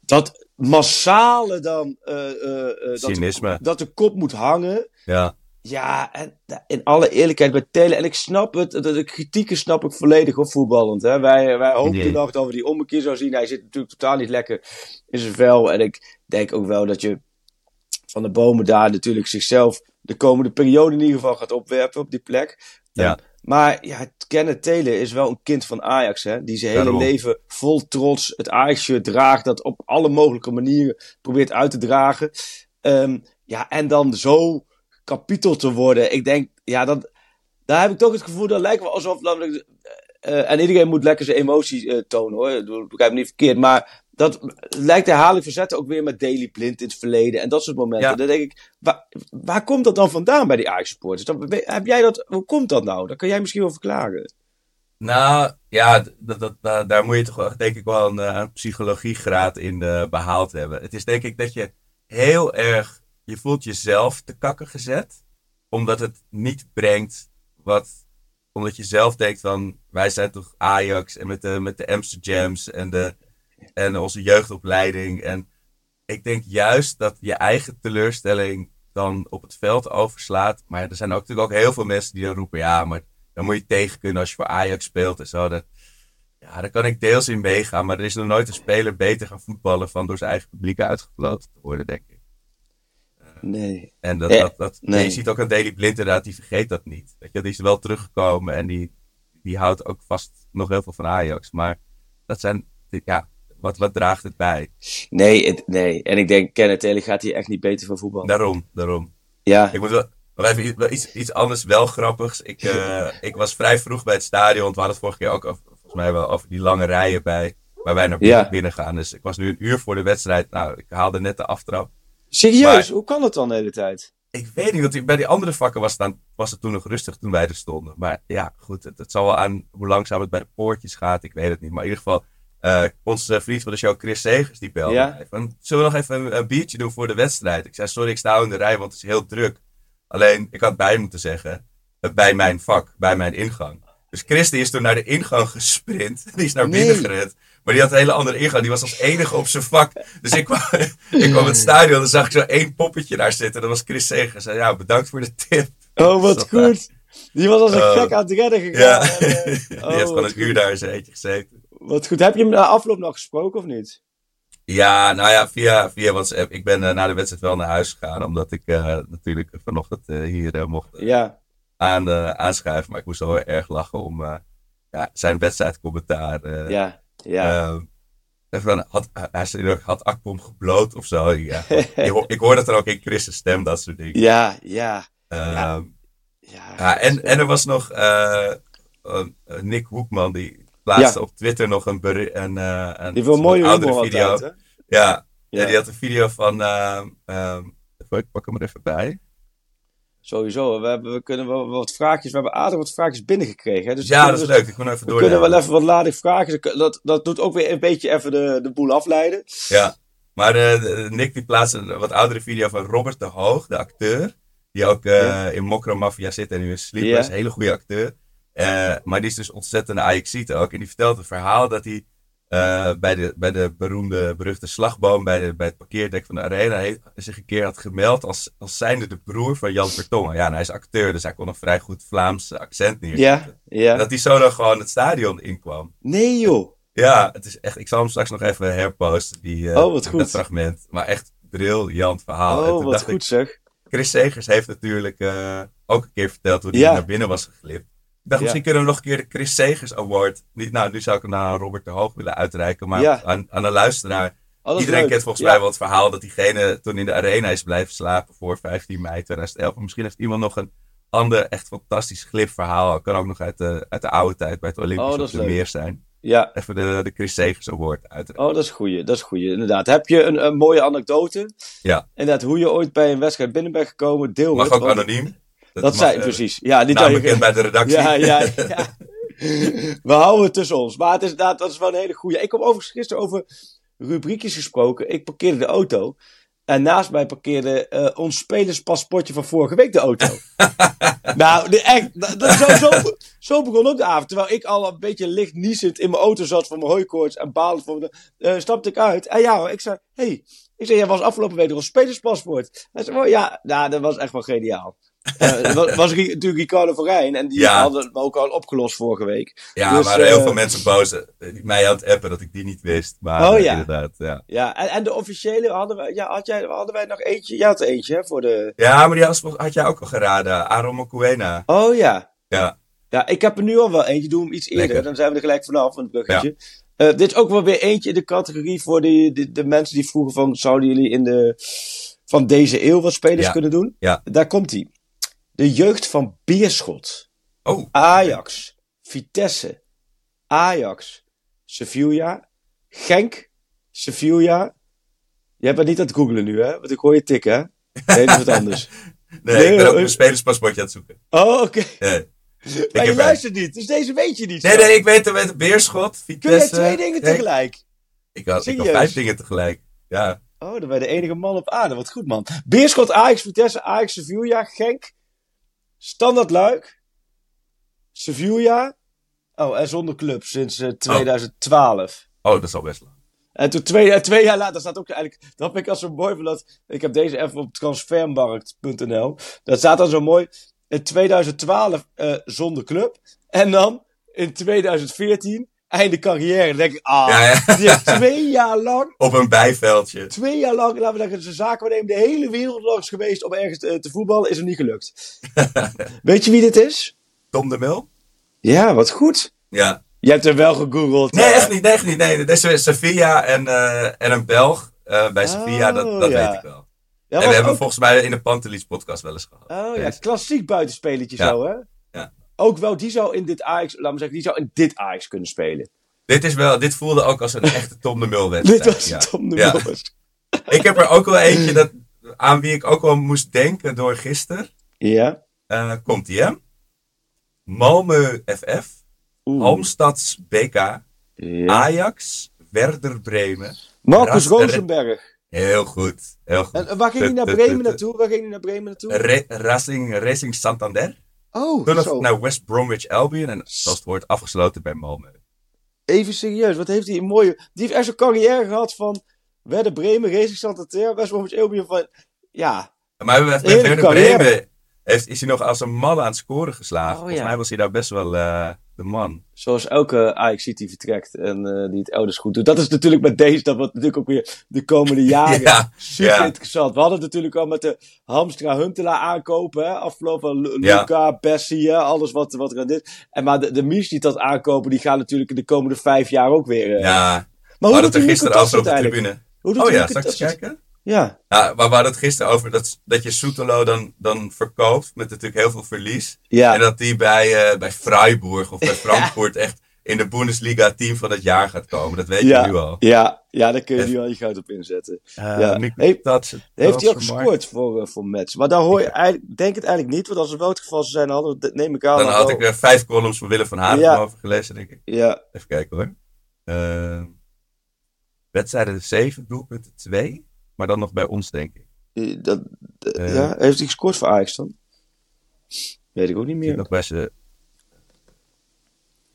dat massale dan. Uh, uh, Cynisme. Dat, dat de kop moet hangen. Ja. Ja, en in alle eerlijkheid bij Telen, en ik snap het, de, de kritieken snap ik volledig op voetballend. Hè. Wij, wij hoopten nee. nog dat we die ommekeer zou zien. Hij zit natuurlijk totaal niet lekker in zijn vel. En ik denk ook wel dat je van de bomen daar natuurlijk zichzelf de komende periode in ieder geval gaat opwerpen op die plek. Ja. Maar ja, Kenneth Telen is wel een kind van Ajax, hè? die zijn hele Daarom. leven vol trots het Ajax-shirt draagt, dat op alle mogelijke manieren probeert uit te dragen. Um, ja, en dan zo kapitel te worden. Ik denk, ja, dat, daar heb ik toch het gevoel, dat lijkt wel alsof. Uh, en iedereen moet lekker zijn emoties uh, tonen hoor. Ik begrijp me niet verkeerd. Maar dat lijkt de herhaling verzetten ook weer met Daily Blind in het verleden. En dat soort momenten. Ja. Dan denk ik, waar, waar komt dat dan vandaan bij die Ajax supporters? Dan, heb jij dat, hoe komt dat nou? Dat kan jij misschien wel verklaren. Nou, ja, dat, dat, dat, daar moet je toch denk ik wel een uh, psychologiegraad in uh, behaald hebben. Het is denk ik dat je heel erg, je voelt jezelf te kakken gezet. Omdat het niet brengt wat, omdat je zelf denkt van, wij zijn toch Ajax en met de, met de Amsterdams en de en onze jeugdopleiding. En ik denk juist dat je eigen teleurstelling dan op het veld overslaat. Maar er zijn ook natuurlijk ook heel veel mensen die dan roepen: ja, maar dan moet je tegen kunnen als je voor Ajax speelt en zo. Dat, ja, daar kan ik deels in meegaan. Maar er is nog nooit een speler beter gaan voetballen van door zijn eigen publiek uitgefloten te worden, denk ik. Nee. En dat, Eh, dat, dat, nee. je ziet ook aan Daily Blind inderdaad, die vergeet dat niet. Weet je, die is wel teruggekomen en die, die houdt ook vast nog heel veel van Ajax. Maar dat zijn, ja, wat, wat draagt het bij? Nee, het- nee. En ik denk, Kenneth Taylor gaat hier echt niet beter van voetbal. Daarom, daarom. Ja, Ik moet wel, nog even iets- iets, iets anders, wel grappigs. Ik, eh, [LAUGHS] ik was vrij vroeg bij het stadion. want We hadden het vorige keer ook over, volgens mij wel over die lange rijen bij, waar wij naar binnen, Ja. binnen gaan. Dus ik was nu een uur voor de wedstrijd. Nou, ik haalde net de aftrap. serieus? Maar- Hoe kan het dan de hele tijd? Ik weet niet, want bij die andere vakken was het, dan, was het toen nog rustig toen wij er stonden. Maar ja, goed, het, het zal wel aan hoe langzaam het bij de poortjes gaat. Ik weet het niet. Maar in ieder geval, eh onze vriend van de show, Chris Segers, die belde Ja. mij. Van, zullen we nog even een, een biertje doen voor de wedstrijd? Ik zei, sorry, ik sta in de rij, want het is heel druk. Alleen, ik had bij moeten zeggen, eh, bij mijn vak, bij mijn ingang. Dus Chris die is toen naar de ingang gesprint. [LAUGHS] Die is naar Nee. binnen gerend. Maar die had een hele andere ingang. Die was als enige op zijn vak. Dus ik kwam, [LAUGHS] ik kwam het stadion en dan zag ik zo één poppetje daar zitten. Dat was Chris Segers. Zei, ja, bedankt voor de tip. Oh, wat goed. Die was als een Oh. gek aan het redden gegaan. Ja, En, eh, [LAUGHS] die oh, heeft gewoon wat een uur daar zijn eentje gezeten. Wat goed. Heb je hem na afloop nog gesproken of niet? Ja, nou ja, via, via WhatsApp. Ik ben eh, na de wedstrijd wel naar huis gegaan. Omdat ik eh, natuurlijk vanochtend eh, hier mocht Ja. aan, aanschuiven. Maar ik moest wel heel erg lachen om ja, zijn wedstrijdcommentaar. Ja. Ja. Ehm, van, had, hij zei had Akpom gebloot of zo. Ja, ik, hoor, ik hoor dat er ook in Chris' stem, dat soort dingen. ja. Ja. Ehm, Ja. ja, en, en er was nog Nick Hoekman, die plaatste Ja. op Twitter nog een, een, eh, een Die wil mooie oudere video. altijd? Ja, ja. Die had een video van. even, ik pak hem er even bij. Sowieso. We, hebben, we kunnen wel wat vraagjes... We hebben aardig wat vraagjes binnengekregen. Hè? Dus ja, we dat is kunnen- leuk. Ik moet even We door. kunnen wel even wat ladig vragen. Dat, dat doet ook weer een beetje even de, de boel afleiden. Ja, maar eh, Nick die plaatste een wat oudere video van Robert de Hoog, de acteur. Die ook eh, Ja. in Mokro Mafia zit en nu in Sleepers. Ja. Hele goede acteur. Eh, maar die is dus ontzettend Ajaxiet ook. En die vertelt het verhaal dat hij eh, bij, de, bij de beroemde, beruchte slagboom bij, de, bij het parkeerdek van de Arena zich een keer had gemeld als, als zijnde de broer van Jan Vertongen. Ja, en hij is acteur, dus hij kon een vrij goed Vlaams accent neerzetten. Ja, ja. En dat hij zo dan gewoon het stadion inkwam. Nee joh. Ja, het is echt. Ik zal hem straks nog even herposten, die, eh, Oh, wat goed. dat fragment. Maar echt briljant verhaal. Oh, wat goed ik, zeg. Chris Segers heeft natuurlijk ook een keer verteld hoe hij Ja. naar binnen was geglipt. Ik dacht, Ja. misschien kunnen we nog een keer de Chris Segers Award. Niet, nou, nu zou ik hem naar Robert de Hoog willen uitreiken. Maar aan, aan de luisteraar. Oh, Iedereen leuk. kent volgens mij wel het verhaal dat diegene toen in de arena is blijven slapen voor 15 mei 2011. Maar misschien heeft iemand nog een ander echt fantastisch glipverhaal. Kan ook nog uit de, uit de oude tijd bij het Olympisch Oh, op de leuk. meer zijn. Ja. Even de, de Chris Segers Award uitreiken. Oh, dat is goeie. Dat is goeie, inderdaad. Heb je een, een mooie anekdote? Ja. Inderdaad, hoe je ooit bij een wedstrijd binnen bent gekomen, deel Mag het, ook want- anoniem. Dat zei eh, precies. Ja, niet bekend bij de redactie. Ja, ja, [LAUGHS] ja. We houden het tussen ons. Maar het is inderdaad, dat is wel een hele goeie. Ik kom overigens gisteren over rubriekjes gesproken. Ik parkeerde de auto. En naast mij parkeerde eh, ons spelerspaspoortje van vorige week de auto. [LAUGHS] nou, de, echt, dat, zo, zo, zo begon ook de avond. Terwijl ik al een beetje licht niezend in mijn auto zat van mijn hooikoorts en balend voor me. eh, stapte ik uit. En ja, hoor, ik zei, hey, ik zei, jij was afgelopen week nog een spelerspaspoort. Hij zei, oh ja, nou, dat was echt wel geniaal. Eh, dat was, natuurlijk Ricardo van Rijn. En die Ja. hadden me ook al opgelost vorige week. Ja, Dus, maar heel eh, veel mensen boos eh, die mij aan het appen dat ik die niet wist. Maar Oh, eh, ja. inderdaad, ja. Ja, en, en de officiële hadden wij, ja, had jij, hadden wij nog eentje. Jij had eentje, hè, voor de... Ja, maar die had, had jij ook al geraden. Aaron Mokuena. Oh ja. Ja. Ja, ik heb er nu al wel eentje. Doe hem iets eerder. Lekker. Dan zijn we er gelijk vanaf, van het bruggetje. Eh, dit is ook wel weer eentje in de categorie voor die, de, de mensen die vroegen van... Zouden jullie in de... Van deze eeuw wat spelers Ja. kunnen doen? Ja. Daar komt hij. De jeugd van Beerschot. Oh, Ajax. Vitesse. Ajax. Sevilla. Genk. Sevilla. Je hebt het niet aan het googlen nu, hè? Want ik hoor je tikken, hè? [LAUGHS] Nee, dat is wat anders. nee, Nee, ik ben ook mijn spelerspaspoortje aan het zoeken. Oh, oké. Nee, Maar je luistert niet, dus deze weet je niet. nee, nee, ik weet het met Beerschot, Kun je Vitesse. twee dingen Nee, tegelijk? Ik had, ik had vijf dingen tegelijk. Ja. Oh, dan ben je de enige man op aarde. Wat goed, man. Beerschot, Ajax, Vitesse, Ajax, Sevilla, Genk. Standard Luik. Sevilla. Oh, en zonder club sinds eh, 2012. Oh, dat is al best lang. En toen twee, eh, twee jaar later staat ook eigenlijk. Dat heb ik als zo mooi van dat. Ik heb deze even op transfermarkt.nl. Dat staat dan zo mooi. In 2012 eh, zonder club. En dan in 2014 einde carrière. Dan denk ik, ah, Ja, ja. die heeft twee jaar lang, [LAUGHS] Op een bijveldje. twee jaar lang, laten we zeggen, zijn zaken de hele wereld langs geweest om ergens te, te voetballen, is er niet gelukt. [LAUGHS] Weet je wie dit is? Tom de Mul? Ja, wat goed. Ja. Je hebt hem wel gegoogeld. Nee, echt niet. Nee, echt niet. Nee, dit is Sevilla en, eh, en een Belg eh, bij Sevilla. Dat, Oh, dat ja. weet ik wel. Ja, en we hebben ook- volgens mij in de Pantelis podcast wel eens gehad. Oh ja, klassiek buitenspelletje Ja. zo, hè? Ook wel, die zou in dit Ajax, laat me zeggen, die zou in dit Ajax kunnen spelen. Dit, is wel, dit voelde ook als een echte Tom de Mul wedstrijd. Dit was ja. Tom de Ja. Mul. [LAUGHS] Ik heb er ook wel eentje dat, aan wie ik ook wel moest denken door gisteren. Ja. Eh, komt die, hè? Malmö FF, Oeh. Halmstads BK, Ja. Ajax, Werder Bremen. Marcus Rosenberg. Heel goed, heel goed. En waar ging hij naar Bremen naartoe? Waar ging hij naar Bremen naartoe? Racing, Racing Santander. Oh, Toen zo. naar West Bromwich Albion en zoals het wordt afgesloten bij Malmö. Even serieus, wat heeft hij een mooie... Die heeft echt zo'n carrière gehad van... Werder Bremen, Racing Santander, West Bromwich Albion van... Ja, Maar bij Werder carrière. Bremen heeft, is hij nog als een man aan het scoren geslagen. Oh, Volgens ja. mij was hij daar best wel eh, de man. zoals elke Ajax die vertrekt en eh, die het elders goed doet. Dat is natuurlijk met deze, dat wordt natuurlijk ook weer de komende [LAUGHS] jaren Ja, super ja. interessant. We hadden het natuurlijk al met de Hamstra Huntelaar aankopen, hè? afgelopen Ja. Luca, Bessie, hè? alles wat, wat er aan dit. En maar de, de Mies die dat aankopen, die gaan natuurlijk in de komende vijf jaar ook weer. eh. Ja, maar hoe doet het er gisteren over op de tribune. Hoe doet Oh ja, straks kijken. Ja, Ja, maar we hadden het gisteren over dat, dat je Soetelo dan, dan verkoopt met natuurlijk heel veel verlies. ja. En dat die bij, eh, bij Freiburg of bij [LAUGHS] Frankfurt echt in de Bundesliga team van het jaar gaat komen. Dat weet ja, je nu al. ja, ja, daar kun je nu al je goud op inzetten. Eh, Ja. Heeft- Tassert, Heeft hij ook gescoord voor, eh, voor Mets? Maar daar hoor je eigenlijk, denk het eigenlijk niet, want als het wel het geval zou zijn, dan hadden we, neem ik aan. Dan had ik er vijf columns van Willem van Hagen Ja. over gelezen, denk ik. Ja, Even kijken hoor. Wedstrijden 7, doelpunten 2. Maar dan nog bij ons, denk ik. dat, eh, Eh. ja, heeft hij gescoord voor Ajax dan? Weet ik ook niet meer. nog.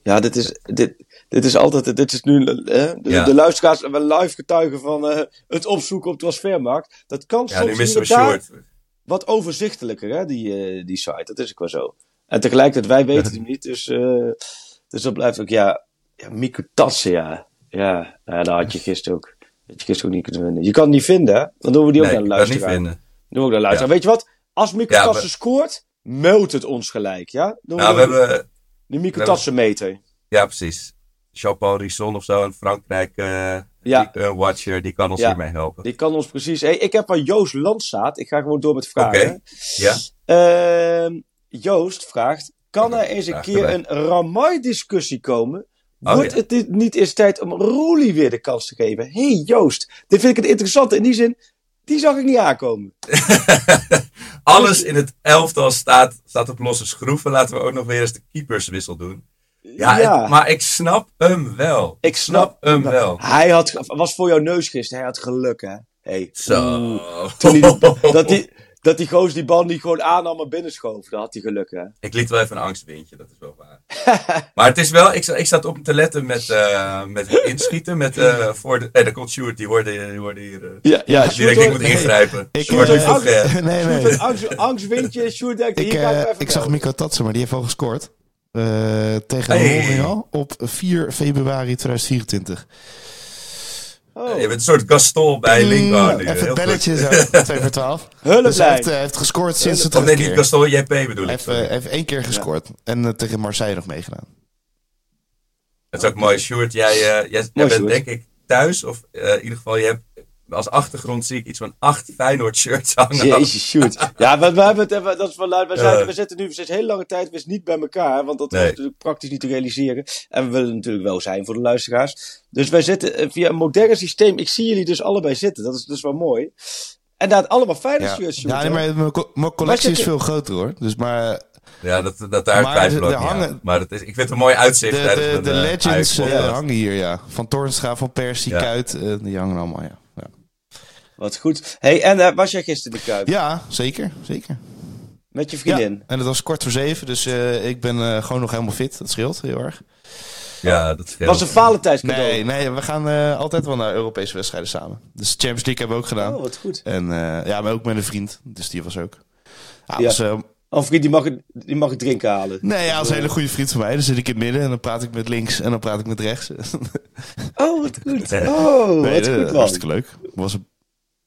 Ja, dit is, dit, dit is altijd, dit is nu, eh, de, Ja. de luisteraars live getuigen van het opzoeken op transfermarkt. Dat kan Ja, soms inderdaad Short. wat overzichtelijker, hè, die, die site. Dat is ook wel zo. En tegelijkertijd, wij weten het niet, dus, dus dat blijft ook, ja, ja Miku Tatsen, ja. Ja, ja, dat had je gisteren ook, je gisteren niet kunnen vinden. Je kan het niet vinden, hè? Dan doen we die ook Nee, naar ik de kan niet vinden. Doen we ook naar. Ja. Weet je wat? Als Ja, we- scoort, meldt het ons gelijk, ja? Doen Nou, we hebben. de Miku we Tatsen meter. Ja, precies. Jean-Paul Risson of zo in Frankrijk. eh Ja. die, eh, Watcher, die kan ons Ja. hiermee helpen. Die kan ons precies. Hey, ik heb van Joost Landsaat. Ik ga gewoon door met vragen. Oké. Ja. Ehm, Joost vraagt: Kan er eens een keer een Ramai-discussie komen? Oh, Wordt ja. het niet eens tijd om Roelie weer de kans te geven? hey Joost, dit vind ik het interessante. In die zin, die zag ik niet aankomen. [LAUGHS] Alles in het elftal staat, staat op losse schroeven. Laten we ook nog weer eens de keeperswissel doen. Ja, Ja. het- maar ik snap hem wel. Ik snap hem wel. Hij had, was voor jouw neus gisteren. Hij had geluk, hè? Hey. Zo. Oeh. Toen hij [LAUGHS] dat die, dat die goos die bal niet gewoon aannam en binnenschoof. Dan had hij geluk, hè? Ik liet wel even een angstwindje, dat is wel waar. [LAUGHS] maar het is wel, ik, zat- ik zat op te letten met, eh, met inschieten. Met, eh, voor de, eh, daar komt Sjoerd, die hoorde, die hoorde hier. eh, Ja, ja. die denkt, ik moet ingrijpen. Ik- Sjoerd, nee, Sjoerd, nee. angst, angstwindje. Sjoerd denkt, Ik, hier ga ik even ik zag. Miko Tatsen, maar die heeft al gescoord. Eh, tegen Hey. Montreal op 4 februari 2024. Oh, je bent een soort Gaston bij nu. Mm, Even heel het belletje zo, [LAUGHS] 2 voor 12. Hulplijn. Dus hij heeft, eh, heeft gescoord sinds de Of nee, niet terugkeer. Gaston, JP bedoel Hij ik. heeft, sorry. eh, heeft één keer gescoord. En eh, tegen Marseille nog meegedaan. Het is ook mooi, Sjoerd. Jij, eh, jij, bent Sjoerd. denk ik thuis, of in ieder geval, je hebt als achtergrond zie ik iets van acht Feyenoord shirts hangen. Jezus, shoot. Ja, we, we hebben het, even- dat is wel luid. We, zijn, we zitten nu sinds heel lange tijd weer niet bij elkaar. Want dat Nee. is natuurlijk praktisch niet te realiseren. En we willen natuurlijk wel zijn voor de luisteraars. Dus wij zitten eh, via een modern systeem. Ik zie jullie dus allebei zitten. Dat is dus wel mooi. En daar allemaal fijne Ja, shirts. ja nee, maar mijn co- mijn collectie is veel groter hoor. Dus maar Ja, dat, dat daar Maar twijfel ik hangen- Maar het is, ik vind het een mooi uitzicht. de, de, eh, legends eh, hangen hier, ja. Van Toornstra, van Persie, Ja. Kuit. eh, die hangen allemaal, ja. Ja, Wat goed. hey, en eh, was jij gisteren de Kuip? ja zeker. zeker. Met je Ja, vriendin? en het was kwart voor zeven, dus eh, ik ben eh, gewoon nog helemaal fit. Dat scheelt heel erg. Ja, dat scheelt. was een Valentijns cadeau. Nee, nee, we gaan eh, altijd wel naar Europese wedstrijden samen. Dus de Champions League hebben we ook gedaan. Oh, wat goed. En eh, ja, maar ook met een vriend. Dus die was ook. Ja, Ja. was, eh, Oh, een vriend die mag, het- die mag het drinken halen. Nee, ja, als een hele goede vriend van mij. Dan zit ik in het midden en dan praat ik met links en dan praat ik met rechts. Oh, wat goed. [LAUGHS] Oh, Nee, wat dat- goed man. hartstikke leuk. Was een...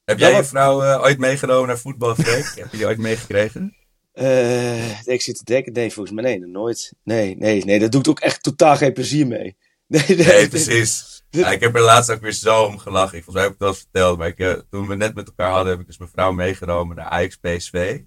Heb jij je vrouw eh, ooit meegenomen naar voetbal, Freek? [LAUGHS] Heb je die ooit meegekregen? Eh, ik zit te denken. Nee, volgens mij nee, nooit. Nee, nee, nee, dat doet ook echt totaal geen plezier mee. [LAUGHS] Nee, nee, Nee, precies. Ja, ik heb er laatst ook weer zo om gelachen. Ik, volgens mij heb ik het wel eens verteld. Maar ik, eh, toen we net met elkaar hadden, heb ik dus mijn vrouw meegenomen naar Ajax PSV.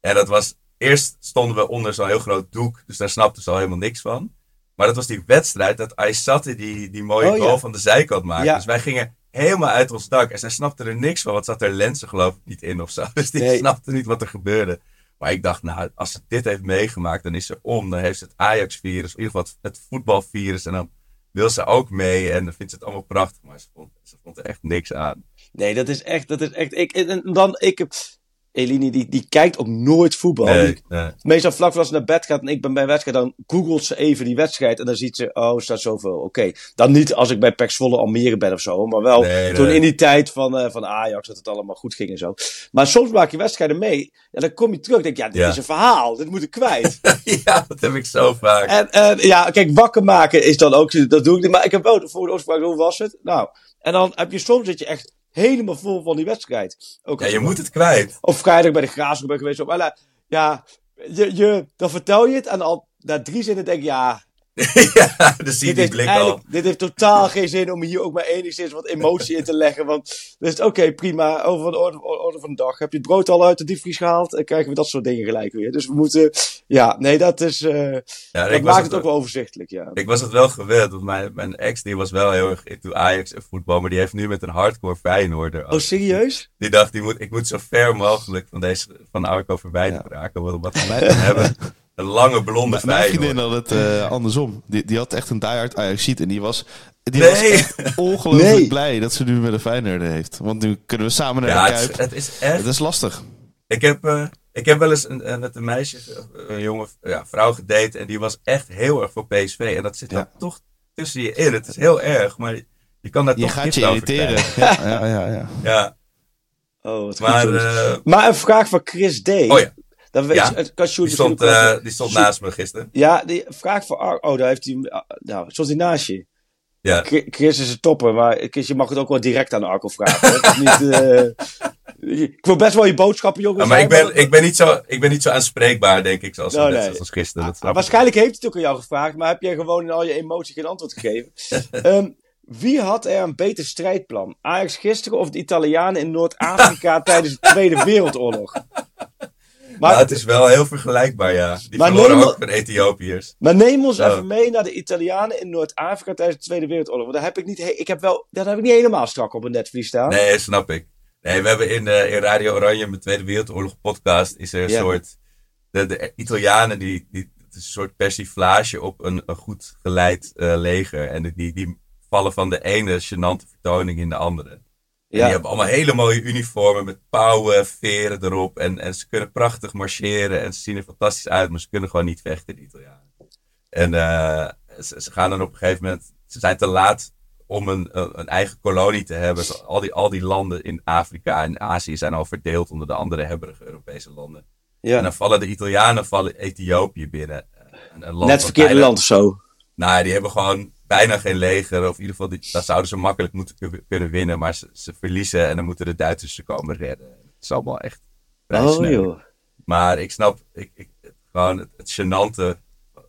En dat was... Eerst stonden we onder zo'n heel groot doek. Dus daar snapten ze al helemaal niks van. Maar dat was die wedstrijd dat Aysati die, die mooie Oh, ja. goal van de zijkant maakte. Ja. Dus wij gingen helemaal uit ons dak. En zij snapte er niks van. Want zat er lenzen geloof ik niet in of zo. [LAUGHS] Dus die Nee. snapte niet wat er gebeurde. Maar ik dacht, nou, als ze dit heeft meegemaakt, dan is ze om. Dan heeft ze het Ajax-virus, in ieder geval het, het voetbalvirus. En dan wil ze ook mee en dan vindt ze het allemaal prachtig. Maar ze vond, ze vond er echt niks aan. Nee, dat is echt, dat is echt. Ik, en dan, ik heb. Eline, die, die kijkt ook nooit voetbal. Die- Nee, nee. meestal vlak voordat ze naar bed gaat en ik ben bij wedstrijd, dan googelt ze even die wedstrijd en dan ziet ze, oh, staat zoveel. Oké, dan niet als ik bij Pek Zwolle Almere ben of zo, maar wel Nee, toen in die tijd van, eh, van Ajax dat het allemaal goed ging en zo. Maar soms maak je wedstrijden mee en dan kom je terug en denk je, ja, dit Ja. is een verhaal, dit moet ik kwijt. [LAUGHS] ja, dat heb ik zo vaak. en en ja, kijk, wakker maken is dan ook, dat doe ik niet, maar ik heb wel de voor de oorsprong, hoe was het? Nou, en dan heb je soms dat je echt helemaal vol van die wedstrijd. Ook Ja, je moet het kwijt. of vrijdag bij de Graafschap geweest. Maar, ja, je, je, dan vertel je het en al na drie zinnen denk je, ja, [LAUGHS] ja, dan zie je dit die blik al. dit heeft totaal geen zin om hier ook maar enigszins wat emotie in te leggen. Want het oké, prima, over van de orde, orde van de dag. Heb je het brood al uit de diepvries gehaald? En krijgen we dat soort dingen gelijk weer. Dus we moeten, ja, nee, dat is, eh, Ja, dat maakt het, ook wel overzichtelijk, ja. ik was het wel gewend. Want mijn, mijn ex die was wel heel erg into Ajax en voetbal. Maar die heeft nu met een hardcore Feyenoorder. Oh, serieus? Die dacht, die moet, ik moet zo ver mogelijk van, deze, van Arco verwijderd raken. Wat, wat wij dan [LAUGHS] hebben. Een lange blonde Mijn vriendin had het eh, andersom. Die, die had echt een diehard ajax en die was, die Nee. was echt [LAUGHS] ongelooflijk Nee. blij dat ze nu met een Feyenoord heeft. Want nu kunnen we samen naar Ja, de het, Kuip. is- het is echt Het is lastig. Ik heb, eh, ik heb wel eens een, eh, met een meisje, een jonge ja, vrouw gedate. En die was echt heel erg voor PSV. En dat zit dan Ja. toch tussen je in. Het is heel erg, maar je kan daar Je toch gaat je over irriteren. Ja, ja, ja, ja. Ja, Oh, wat maar eh, maar een vraag van Chris D. oh ja, Weet Ja. je, kan die stond, eh, die stond naast me gisteren. Ja, die vraag voor Ar Oh, daar heeft hij. Nou, stond hij naast je. Ja. Chris is een topper, maar Chris, je mag het ook wel direct aan Arco vragen. niet, eh, [LAUGHS] ik wil best wel je boodschappen, jongens. Ja, maar ik ben, ik, ben niet zo, ik ben niet zo aanspreekbaar, denk ik, zoals, Nou, net nee. zoals gisteren. Dat Ah, waarschijnlijk heeft hij het ook aan jou gevraagd, maar heb jij gewoon in al je emotie geen antwoord gegeven? [LAUGHS] Ehm, wie had er een beter strijdplan? Ajax gisteren of de Italianen in Noord-Afrika [LAUGHS] tijdens de Tweede Wereldoorlog? Maar, Maar het is wel heel vergelijkbaar, ja. Die Maar verloren neem- ook van Ethiopiërs. maar neem ons even mee naar de Italianen in Noord-Afrika tijdens de Tweede Wereldoorlog. Want daar heb ik niet, ik heb wel, dat heb ik niet helemaal strak op een netvlies staan. Nee, snap ik. Nee, we hebben in, eh, in Radio Oranje, mijn Tweede Wereldoorlog podcast, is er een Ja. soort... De, de Italianen, die, die, het is een soort persiflage op een, een goed geleid eh, leger. En die, die vallen van de ene gênante vertoning in de andere. En die hebben allemaal hele mooie uniformen met pauwen, veren erop. En, en ze kunnen prachtig marcheren en ze zien er fantastisch uit, maar ze kunnen gewoon niet vechten, de Italianen. En eh, ze, ze gaan dan op een gegeven moment, ze zijn te laat om een, een, eigen kolonie te hebben. Al die, al die landen in Afrika en Azië zijn al verdeeld onder de andere hebberige Europese landen. Ja. En dan vallen de Italianen vallen Ethiopië binnen. Een, een land Net verkeerde land of zo. nou, die hebben gewoon bijna geen leger. Of in ieder geval, die, dat zouden ze makkelijk moeten kun- kunnen winnen. Maar ze, ze verliezen en dan moeten de Duitsers ze komen redden. Het is allemaal echt Oh joh. Maar ik snap ik, ik, gewoon het, het gênante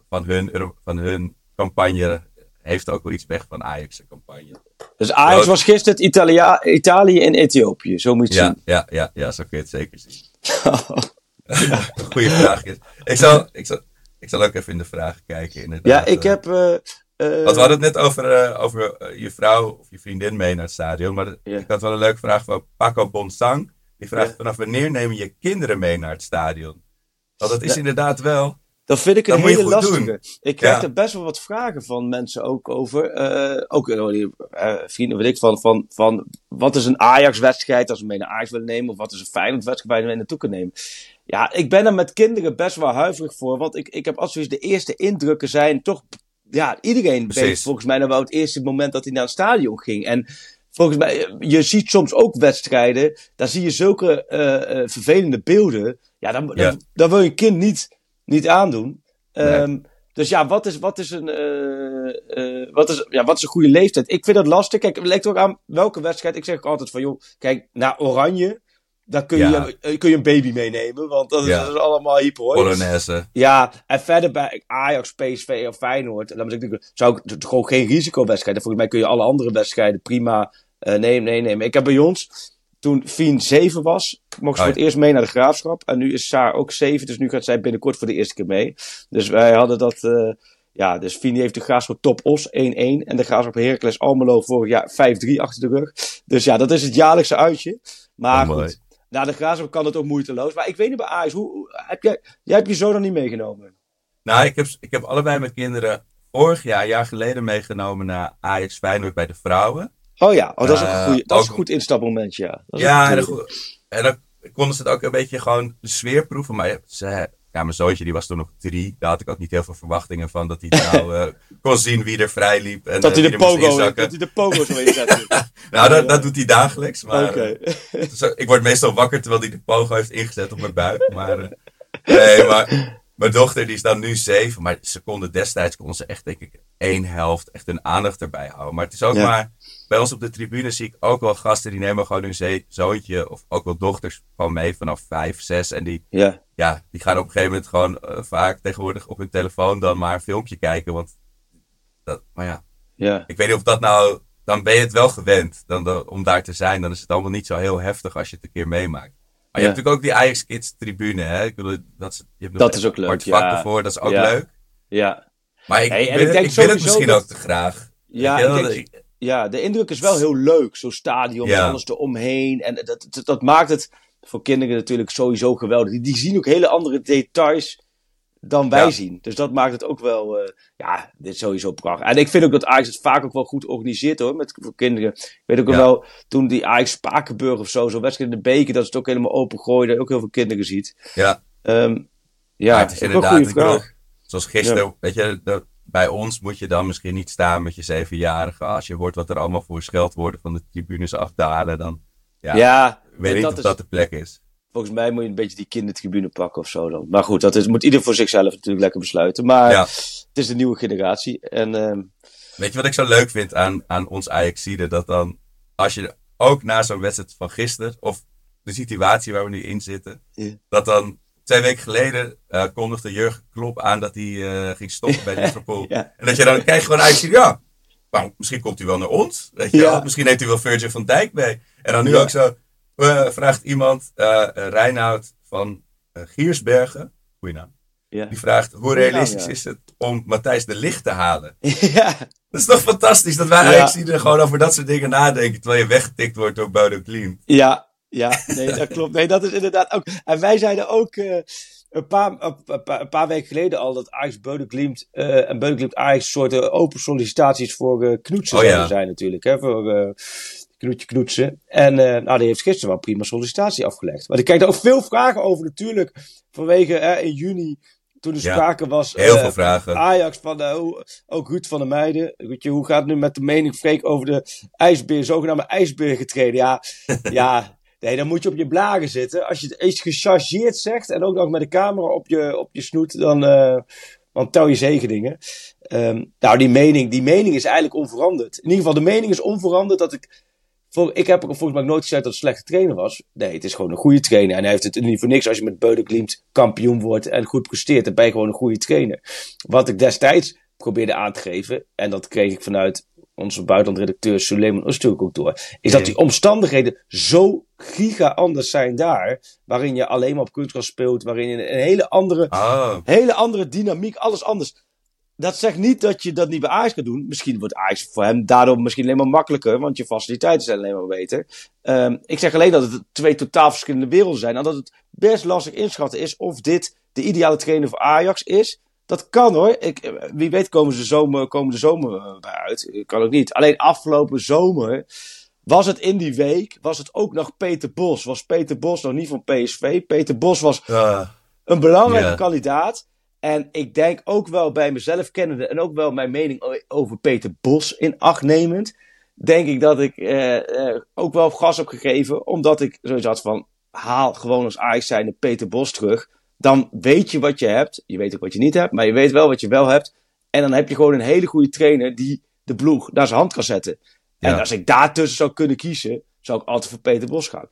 van hun, van hun campagne heeft ook wel iets weg van Ajax' campagne. Dus Ajax was gisteren het Italia, Italië en Ethiopië. Zo moet je het Ja, ja, ja, ja, zo kun je het zeker zien. [LAUGHS] Goeie vraag. Ik zal, ik, zal, ik zal ook even in de vragen kijken. zien. Inderdaad. Ja, ik heb... eh, Want we hadden het net over, eh, over eh, je vrouw of je vriendin mee naar het stadion. Maar Ja. ik had wel een leuke vraag van Paco Bonsang. Die vraagt vanaf wanneer neem je kinderen mee naar het stadion? Want dat is Ja. inderdaad wel... Dat vind ik een hele lastige. doen. Ik krijg Ja. er best wel wat vragen van mensen ook over. eh, ook eh, eh, vrienden, weet ik, van, van, van wat is een Ajax-wedstrijd als we mee naar Ajax willen nemen? Of wat is een Feyenoord-wedstrijd waar we mee naartoe kunnen nemen? Ja, ik ben er met kinderen best wel huiverig voor. Want ik, ik heb als de eerste indrukken zijn toch... Ja, iedereen weet volgens mij nog wel het eerste moment dat hij naar het stadion ging. En volgens mij, je ziet soms ook wedstrijden, daar zie je zulke eh, eh, vervelende beelden. Ja, dan, Ja. Dan, dan wil je een kind niet, niet aandoen. Nee. Ehm, Dus ja, wat is, wat, is een, eh, wat, is, ja, wat is een goede leeftijd? Ik vind dat lastig. Kijk, het lijkt ook aan welke wedstrijd. Ik zeg ook altijd van, joh, kijk, naar Oranje, daar kun je, Ja. eh, kun je een baby meenemen. Want dat is, Ja. dat is allemaal hyper hoor. Polonaise. Ja, en verder bij Ajax, PSV of Feyenoord, dan moet ik, zou ik gewoon geen risicowedstrijden. Volgens mij kun je alle andere wedstrijden prima eh nemen, nee, nemen. Ik heb bij ons, toen Fien 7 was, mocht ze voor het eerst mee naar de graafschap. En nu is Saar ook 7, dus nu gaat zij binnenkort voor de eerste keer mee. Dus wij hadden dat, eh, ja, dus Fien heeft de graafschap Top Os 1-1. En de graafschap Heracles Almelo vorig jaar 5-3 achter de rug. Dus ja, dat is het jaarlijkse uitje. Maar Oh, mooi. goed, na de graafschap kan het ook moeiteloos. Maar ik weet niet bij Ajax, hoe, heb jij, jij hebt je zo nog niet meegenomen? Nou, ik heb, ik heb allebei mijn kinderen vorig jaar, een jaar geleden meegenomen naar Ajax Feyenoord bij de vrouwen. Oh ja, oh, dat is ook een, Eh, dat is een goed instapmoment, ja. Dat is Ja, en dan, en dan konden ze het ook een beetje gewoon de sfeer proeven. Maar ze, ja, mijn zoontje die was toen nog drie. Daar had ik ook niet heel veel verwachtingen van. Dat hij nou eh, [LAUGHS] kon zien wie er vrij liep. En, Dat eh, hij de pogo, dat hij de pogo zo [LAUGHS] inzet. Nou, dat, dat doet hij dagelijks. Maar, eh, ik word meestal wakker terwijl hij de pogo heeft ingezet op mijn buik. Maar, nee, maar mijn dochter die is dan nu zeven. Maar ze konden destijds konden ze echt, denk ik, één helft echt hun aandacht erbij houden. Maar het is ook Ja. maar... Bij ons op de tribune zie ik ook wel gasten die nemen gewoon hun zoontje of ook wel dochters gewoon mee vanaf vijf, zes. En die, Ja, ja, die gaan op een gegeven moment gewoon eh, vaak tegenwoordig op hun telefoon dan maar een filmpje kijken. Want dat, maar ja, ja. ik weet niet of dat nou, dan ben je het wel gewend dan, om daar te zijn. Dan is het allemaal niet zo heel heftig als je het een keer meemaakt. Maar je Ja. hebt natuurlijk ook die Ajax Kids tribune, hè. Ik bedoel, dat is, je hebt nog Dat een is ook leuk, ja. ervoor, dat is ook leuk. Ja, Maar ik, Hey, ik, en wil, ik denk ik wil het misschien dat- ook te graag. ja, ik denk- ja, de indruk is wel heel leuk. Zo'n stadion Ja. en alles eromheen. En dat, dat, dat maakt het voor kinderen natuurlijk sowieso geweldig. Die, die zien ook hele andere details dan wij Ja. zien. Dus dat maakt het ook wel, eh, ja, dit is sowieso prachtig. En ik vind ook dat Ajax het vaak ook wel goed organiseert hoor, met voor kinderen. Ik weet ook Ja. wel, toen die Ajax Spakenburg of zo, zo'n wedstrijd in de beker, dat is het ook helemaal open dat je ook heel veel kinderen ziet. ja, Ehm, ja, Maar het is inderdaad, ik bedoel, zoals gisteren, weet je, de- bij ons moet je dan misschien niet staan met je zevenjarige. Als je hoort wat er allemaal voor scheldwoorden van de tribunes afdalen, dan ja, Ja, ik weet niet dat of is- dat de plek is. Volgens mij moet je een beetje die kindertribune pakken of zo dan. Maar goed, dat is, moet ieder voor zichzelf natuurlijk lekker besluiten. Maar Ja. het is de nieuwe generatie. En ehm, Weet je wat ik zo leuk vind aan, aan ons Ajaxide? Dat dan, als je ook na zo'n wedstrijd van gisteren, of de situatie waar we nu in zitten, Ja. dat dan twee weken geleden eh, kondigde Jurgen Klopp aan dat hij eh, ging stoppen bij [LAUGHS] Liverpool. Ja. En dat je dan je gewoon Ajaxide, ja, nou, misschien komt hij wel naar ons. Weet je Ja. wel? Misschien heeft hij wel Virgil van Dijk mee. En dan nu Ja. ook zo, eh, vraagt iemand, Reinoud van Giersbergen, goeie naam, ja. die vraagt, hoe realistisch is het om Matthijs de Licht te halen? [LAUGHS] ja. Dat is toch fantastisch dat wij eigenlijk gewoon over dat soort dingen nadenken. Terwijl je weggetikt wordt door Bodo Clean. Ja, ja, nee, dat klopt. Nee, dat is inderdaad ook. En wij zeiden ook eh, een, paar, een, paar, een paar weken geleden al dat Ajax Beudenklimt eh en Beudenklimt Ajax een soort eh, open sollicitaties voor eh knoetsen Oh, ja. zijn natuurlijk. Hè, voor knoetje knoetsen. En nou, die heeft gisteren wel prima sollicitatie afgelegd. Maar ik krijg daar ook veel vragen over natuurlijk. Vanwege in juni, toen er Ja, sprake was. Heel veel vragen. Ajax van ook Ruud van der Meijden. Weet je, hoe gaat het nu met de mening Freek over de ijsbeer, zogenaamde ijsbeer getreden? Ja, [LAUGHS] ja. Nee, dan moet je op je blagen zitten. Als je het eens gechargeerd zegt en ook nog met de camera op je, op je snoet, dan, dan tel je zegeningen. Ehm nou, die mening, die mening is eigenlijk onveranderd. In ieder geval, de mening is onveranderd dat ik. Voor, ik heb volgens mij nooit gezegd dat het een slechte trainer was. Nee, het is gewoon een goede trainer. En hij heeft het niet voor niks als je met Beudenklimt kampioen wordt en goed presteert. Dan ben je gewoon een goede trainer. Wat ik destijds probeerde aan te geven, en dat kreeg ik vanuit onze buitenlandredacteur Suleiman Öztürk ook door, is dat die omstandigheden zo giga anders zijn daar, waarin je alleen maar op kunstgras speelt, waarin je een hele andere Oh, Hele andere dynamiek, alles anders. Dat zegt niet dat je dat niet bij Ajax kan doen. Misschien wordt Ajax voor hem daardoor misschien alleen maar makkelijker, want je faciliteiten zijn alleen maar beter. Ehm, ik zeg alleen dat het twee totaal verschillende werelden zijn. En dat het best lastig inschatten is of dit de ideale trainer voor Ajax is. Dat kan hoor. Ik, eh, wie weet komen ze zomer, komen de zomer eh, bij uit. Kan ook niet. Alleen afgelopen zomer was het in die week, was het ook nog Peter Bos. Was Peter Bos nog niet van PSV. Peter Bos was een belangrijke Ja. kandidaat. En ik denk ook wel bij mezelf kennende en ook wel mijn mening over Peter Bos in acht nemend. denk ik dat ik eh, eh, ook wel gas heb gegeven. Omdat ik zoiets had van, haal gewoon als Ajax zijnde Peter Bos terug. Dan weet je wat je hebt. Je weet ook wat je niet hebt, maar je weet wel wat je wel hebt. En dan heb je gewoon een hele goede trainer die de ploeg naar zijn hand kan zetten. En als ik daartussen zou kunnen kiezen, zou ik altijd voor Peter Bos gaan.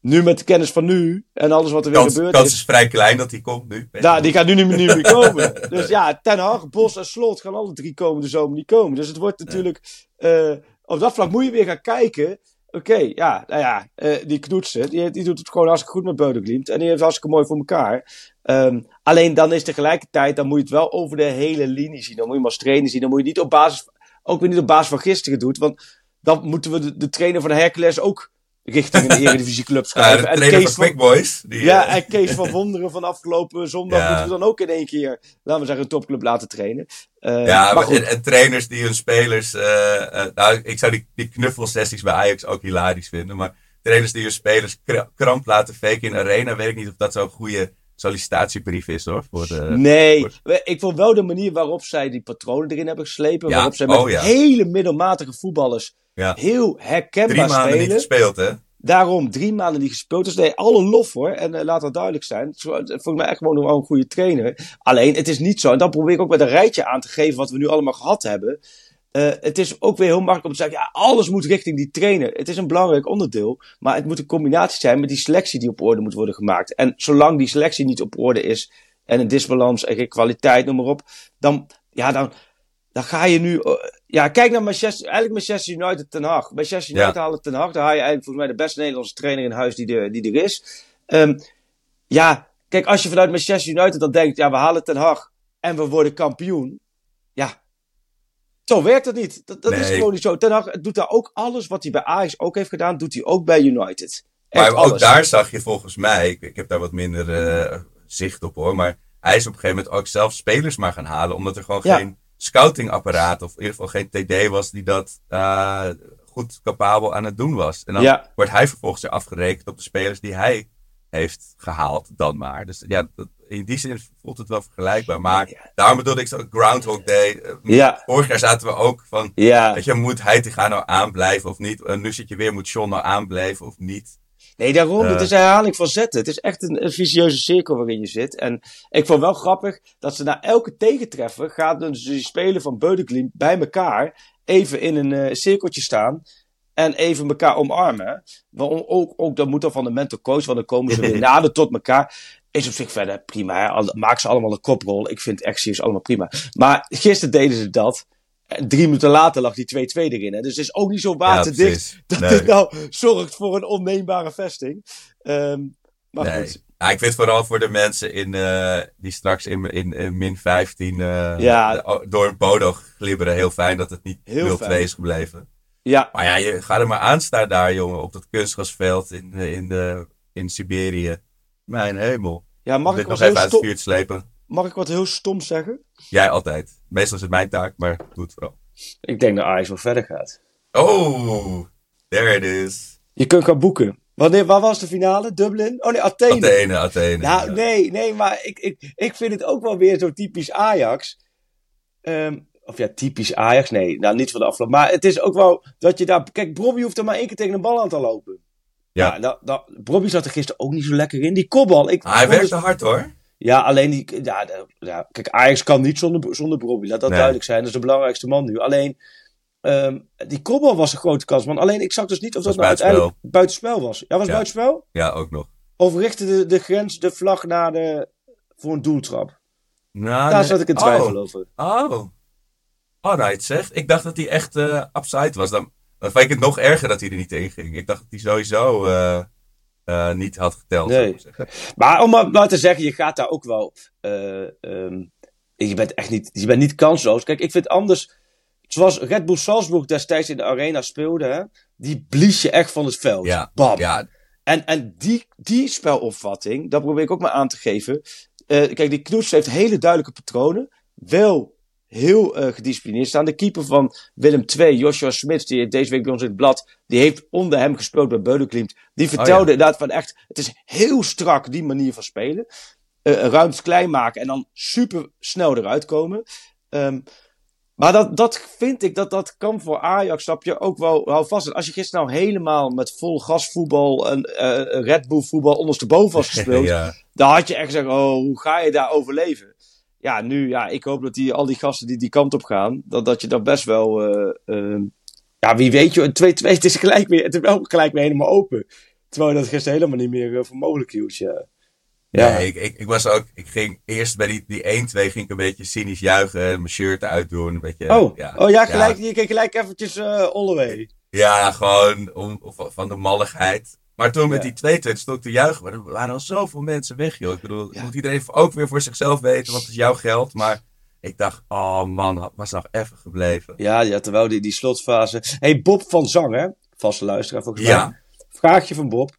Nu met de kennis van nu en alles wat er weer Kans, gebeurd kans is. is vrij klein dat hij komt nu. Nou, die gaat nu niet meer, niet meer komen. [LAUGHS] Dus ja, Ten Hag, Bos en Slot gaan alle drie komende zomer niet komen. Dus het wordt natuurlijk... eh, op dat vlak moet je weer gaan kijken. Oké, ja, nou ja, eh, die Knoetsen, die, die doet het gewoon hartstikke goed met Beudeglimt. En die heeft het hartstikke mooi voor elkaar. Ehm, alleen dan is tegelijkertijd, dan moet je het wel over de hele linie zien. Dan moet je hem als trainer zien. Dan moet je niet op basis, ook weer niet op basis van gisteren doen. Want dan moeten we de, de trainer van Hercules ook richting een [LAUGHS] Eredivisieclub Ja, schrijven. de en trainer Kees van Boys. Die, ja, eh, en Kees [LAUGHS] van Wonderen van afgelopen zondag Ja. moeten we dan ook in één keer, laten we zeggen, een topclub laten trainen. Eh, Ja, maar en, en trainers die hun spelers. eh, nou, ik zou die, die knuffelsessies bij Ajax ook hilarisch vinden. Maar trainers die hun spelers kra- kramp laten faken in arena. Weet ik niet of dat zo'n goede sollicitatiebrief is hoor. Voor de, Nee, voor- ik vond wel de manier waarop zij die patronen erin hebben geslepen. Ja, Waarop zij met oh ja. hele middelmatige voetballers ja. heel herkenbaar Drie maanden spelen. niet gespeeld, hè? Daarom drie maanden niet gespeeld. Dus nee, alle lof hoor. En eh, laat dat duidelijk zijn. Volgens mij echt gewoon wel een goede trainer. Alleen, het is niet zo. En dan probeer ik ook met een rijtje aan te geven wat we nu allemaal gehad hebben. Eh, het is ook weer heel makkelijk om te zeggen, ja, alles moet richting die trainer. Het is een belangrijk onderdeel, maar het moet een combinatie zijn met die selectie die op orde moet worden gemaakt. En zolang die selectie niet op orde is, en een disbalans en geen kwaliteit, noem maar op, dan, ja, dan, dan ga je nu, eh, ja, kijk naar Manchester, eigenlijk Manchester United Ten Hag. Manchester Ja. United halen Ten Hag, daar haal je eigenlijk volgens mij de beste Nederlandse trainer in huis die er, die er is. Ehm, ja, kijk, als je vanuit Manchester United dan denkt, ja, we halen Ten Hag en we worden kampioen. Ja, zo werkt het niet. Dat, dat is gewoon niet zo. Ten Hag doet daar ook alles wat hij bij Ajax ook heeft gedaan, doet hij ook bij United. Echt Maar ook alles. daar zag je volgens mij, ik, ik heb daar wat minder eh, zicht op hoor, maar hij is op een gegeven moment ook zelf spelers maar gaan halen, omdat er gewoon Ja. geen scoutingapparaat of in ieder geval geen TD was die dat eh, goed capabel aan het doen was. En dan Ja. wordt hij vervolgens weer afgerekend op de spelers die hij heeft gehaald dan maar. Dus ja, dat, in die zin voelt het wel vergelijkbaar. Maar daarom bedoelde ik zo Groundhog Day. Eh, Ja. Vorig jaar zaten we ook van, Ja, weet je, moet hij gaan nou aanblijven of niet? En nu zit je weer, moet John nou aanblijven of niet? nee, daarom. Eh. Het is een herhaling van zetten. Het is echt een, een vicieuze cirkel waarin je zit. En ik vond wel grappig dat ze na elke tegentreffer gaat dus die speler van Beudeklint bij elkaar even in een eh, cirkeltje staan. En even elkaar omarmen. Ook, ook dat moet dan van de mental coach, want dan komen ze weer [LAUGHS] nader tot elkaar. Is op zich verder prima. Hè? Maak ze allemaal een koprol. Ik vind acties allemaal prima. Maar gisteren deden ze dat. En drie minuten later lag die 2-2 erin. Hè? Dus het is ook niet zo waterdicht dat Nee. dit nou zorgt voor een onneembare vesting. Ehm, maar Nee. goed. Ja, ik vind vooral voor de mensen in, eh, die straks in, in, in min 15 eh, Ja. door een bodo glibberen heel fijn dat het niet Heel 0-2 fijn. is gebleven. Ja, Maar ja, je gaat er maar aan staan daar, jongen, op dat kunstgrasveld in, eh, in, de, in Siberië. Mijn hemel. ja mag, dit ik nog wat even heel uit het vuur slepen. mag ik wat heel stom zeggen? Jij altijd. Meestal is het mijn taak, maar doe het vooral. Ik denk dat Ajax wel verder gaat. Oh, there it is. Je kunt gaan boeken. Wanneer, waar was de finale? Dublin? Oh nee, Athene. Athene, Athene. Nou, ja. nee, nee, maar ik, ik, ik vind het ook wel weer zo typisch Ajax. Ehm, of ja, typisch Ajax. Nee, nou niet van de afloop. Maar het is ook wel dat je daar... Kijk, Bobby hoeft er maar één keer tegen een bal aan te lopen. Ja. Ja, dat, dat, Bobby zat er gisteren ook niet zo lekker in. Die kopbal. Ik, Ah, hij het- werkte hard hoor. Ja, alleen die. Ja, ja, kijk, Ajax kan niet zonder, zonder Bobby. Laat dat Nee. duidelijk zijn. Dat is de belangrijkste man nu. Alleen. ehm, die kopbal was een grote kans, man. Alleen ik zag dus niet of dat nou uiteindelijk buitenspel was. Ja, was Ja. buitenspel? Ja, ook nog. Of richtte de, de grens de vlag naar de. voor een doeltrap? Nou, Daar nee. zat ik in Oh. twijfel over. Oh. Oh, nou je het zegt. Ik dacht dat hij echt eh upside was. Dan, dan vind ik het nog erger dat hij er niet in ging. Ik dacht dat hij sowieso eh, eh, niet had geteld. Nee. zeggen. Maar om maar, maar te zeggen, je gaat daar ook wel. eh, ehm, je bent echt niet, je bent niet kansloos. Kijk, ik vind anders. Zoals Red Bull Salzburg destijds in de arena speelde, hè, die blies je echt van het veld. Ja, Bam. ja, En, en die, die spelopvatting, dat probeer ik ook maar aan te geven. Kijk, die Knoets heeft hele duidelijke patronen. Wel heel eh, gedisciplineerd staan. De keeper van Willem II, Joshua Smits, die deze week bij ons in het blad, die heeft onder hem gespeeld bij Beudenklimt. Die vertelde Oh ja. inderdaad van echt, het is heel strak die manier van spelen. Eh ruimtes klein maken en dan super snel eruit komen. Ehm, Maar dat, dat vind ik, dat dat kan voor Ajax, snap je, ook wel, wel vast. Als je gisteren nou helemaal met vol gas voetbal en uh, Red Bull voetbal ondersteboven was [LAUGHS] gespeeld, ja. dan had je echt gezegd, oh, hoe ga je daar overleven? Ja, nu, ja, ik hoop dat die, al die gasten die die kant op gaan, dat, dat je daar best wel, uh, ja, wie weet je, een 2-2, het is gelijk weer, het is wel gelijk weer helemaal open. Terwijl je dat gisteren helemaal niet meer voor mogelijk hield, ja. Ja, ik, ik, ik, was ook, ik ging eerst bij die, die 1-2 ging ik een beetje cynisch juichen, mijn shirt uitdoen, een beetje. Oh, ja, oh, ja gelijk, ja. je keek gelijk eventjes uh, Holloway. Ja, gewoon om, van de malligheid. Maar toen met die 2-2 stond ik te juichen, maar er waren al zoveel mensen weg, joh. Ik bedoel, moet iedereen ook weer voor zichzelf weten, wat is jouw geld, maar... Ik dacht, oh man, was nog even gebleven. Ja, ja terwijl die, die slotfase. hey, Bob van Zang, hè? Vaste luisteraar volgens mij. Ja. Vraagje van Bob.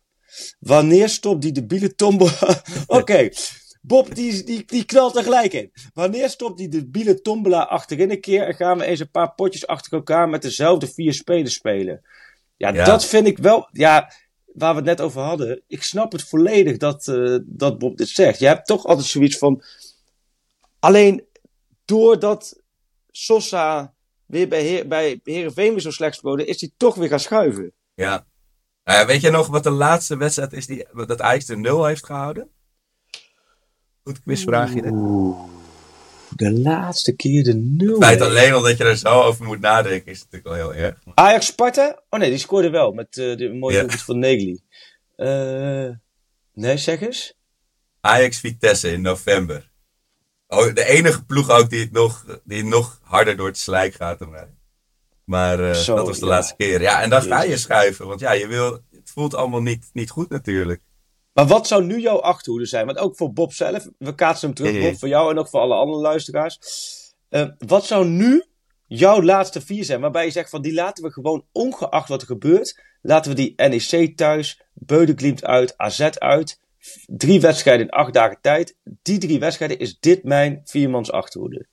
Wanneer stopt die debiele tombola... [LAUGHS] Oké, okay. Bob die, die, die knalt er gelijk in. Wanneer stopt die debiele tombola achterin een keer... en gaan we eens een paar potjes achter elkaar met dezelfde vier spelers spelen? Ja, ja. dat vind ik wel... Ja, waar we het net over hadden... Ik snap het volledig dat, uh, dat Bob dit zegt. Je hebt toch altijd zoiets van... Alleen doordat Sosa weer bij, Heer, bij Heerenveen weer zo slecht speelde... is hij toch weer gaan schuiven. Ja. Uh, weet je nog wat de laatste wedstrijd is die, dat Ajax de 0 heeft gehouden? Goed quizvraagje. Oeh, de laatste keer de 0. Het feit alleen al dat je er zo over moet nadenken is natuurlijk wel heel erg. Ajax Sparta? Oh nee, die scoorde wel met uh, de mooie ja. van Negli. Uh, nee, zeg eens. Ajax Vitesse in november. Oh, de enige ploeg ook die, het nog, die nog harder door het slijk gaat dan mij. Maar uh, Zo, dat was de ja. laatste keer. Ja, en dan ga je schuiven. Want ja, je wil, het voelt allemaal niet, niet goed natuurlijk. Maar wat zou nu jouw achterhoede zijn? Want ook voor Bob zelf, we kaatsen hem terug. Bob, voor jou en ook voor alle andere luisteraars. Uh, wat zou nu jouw laatste vier zijn? Waarbij je zegt van die laten we gewoon, ongeacht wat er gebeurt, laten we die NEC thuis, Beudenklimt uit, AZ uit. Drie wedstrijden in acht dagen tijd. Die drie wedstrijden is dit mijn viermans achterhoede.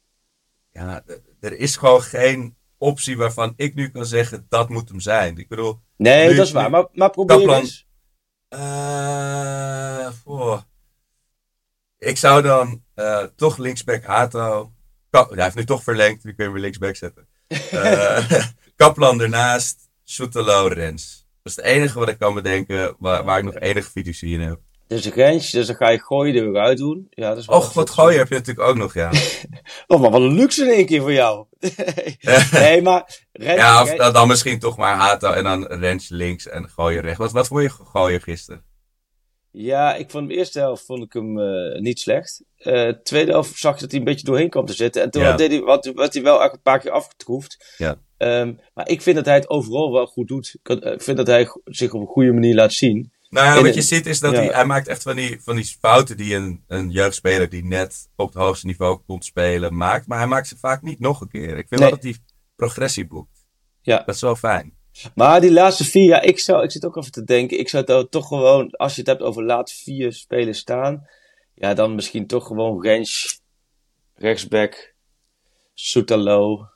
Ja, er is gewoon geen optie waarvan ik nu kan zeggen dat moet hem zijn. Ik bedoel. Nee, dat is waar. Maar, maar probeer eens. Uh, oh. Ik zou dan uh, toch linksback Hato. Ka hij heeft nu toch verlengd, die kun je weer linksback zetten. Uh, [LAUGHS] Kaplan ernaast, Soetelo, Rens. Dat is het enige wat ik kan bedenken waar, waar ik nog enige fiducie in heb. Dus een dus dan ga je gooien er weer uit doen. Ja, dat is wel Och, wat gooien heb je natuurlijk ook nog, ja. [LAUGHS] oh, maar wat een luxe in één keer voor jou. [LAUGHS] nee, maar... Rens, ja, of dan, dan misschien toch maar Hato en dan Rens links en gooien rechts. Wat, wat vond je gooien gisteren? Ja, ik vond de eerste helft vond ik hem uh, niet slecht. Uh, tweede helft zag je dat hij een beetje doorheen kwam te zitten. En toen Ja. deed hij, wat, hij wel echt een paar keer afgetroefd. Ja. Ehm, maar ik vind dat hij het overal wel goed doet. Ik, eh, ik vind dat hij zich op een goede manier laat zien. Nou ja, wat je ziet is dat ja. hij, hij maakt echt van die, van die fouten die een, een jeugdspeler die net op het hoogste niveau komt spelen maakt. Maar hij maakt ze vaak niet nog een keer. Ik vind Nee. wel dat hij progressie boekt. Ja. Dat is wel fijn. Maar die laatste vier, ja, ik, zou, ik zit ook even te denken. Ik zou het toch gewoon, als je het hebt over laat vier spelers staan. Ja, dan misschien toch gewoon Rens, rechtsback, Soetalo.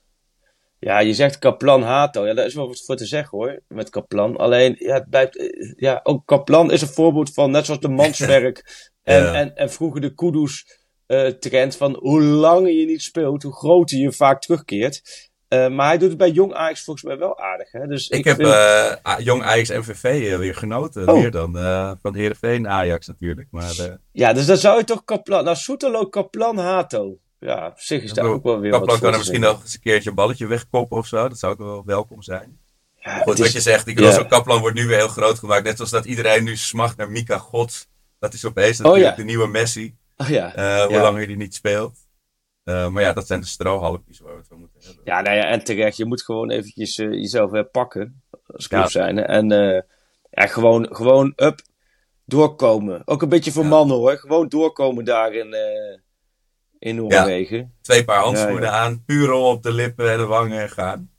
Ja, je zegt Kaplan Hato. Ja, daar is wel wat voor te zeggen hoor, met Kaplan. Alleen, ja, het blijft, eh, ja, ook Kaplan is een voorbeeld van, net zoals de Manswerk [LAUGHS] en, Ja. en, en vroeger de Kudus eh, trend van hoe langer je niet speelt, hoe groter je vaak terugkeert. Eh, maar hij doet het bij Jong Ajax volgens mij wel aardig. Hè? Dus Ik, heb vind- jong Ajax MVV weer genoten. Oh. Meer dan eh, van Heerenveen Ajax natuurlijk. Maar Ja, dus dan zou je toch Kaplan... Nou, Soetelo, Kaplan, Hato. Ja, op zich is daar ook wel weer Kaplan wat kan er misschien nog eens een keertje een balletje wegkoppen of zo. Dat zou ook wel welkom zijn. Ja, Goed, wat is- je zegt. Ik bedoel, ja. zo'n Kaplan wordt nu weer heel groot gemaakt. Net zoals dat iedereen nu smacht naar Mika Gods. Dat is opeens Oh, natuurlijk ja. de nieuwe Messi. Oh, ja. Eh, hoe Ja. langer die niet speelt. Eh, maar ja, dat zijn de strohalmpjes waar we het van moeten hebben. ja, nou ja, en terecht. Je moet gewoon eventjes eh, jezelf herpakken. Als club zijn. En ja, gewoon, gewoon up, doorkomen. Ook een beetje voor mannen hoor. Gewoon doorkomen daar in, Noorwegen. Twee paar handschoenen Ja, aan, puur rol op de lippen en de wangen en gaan.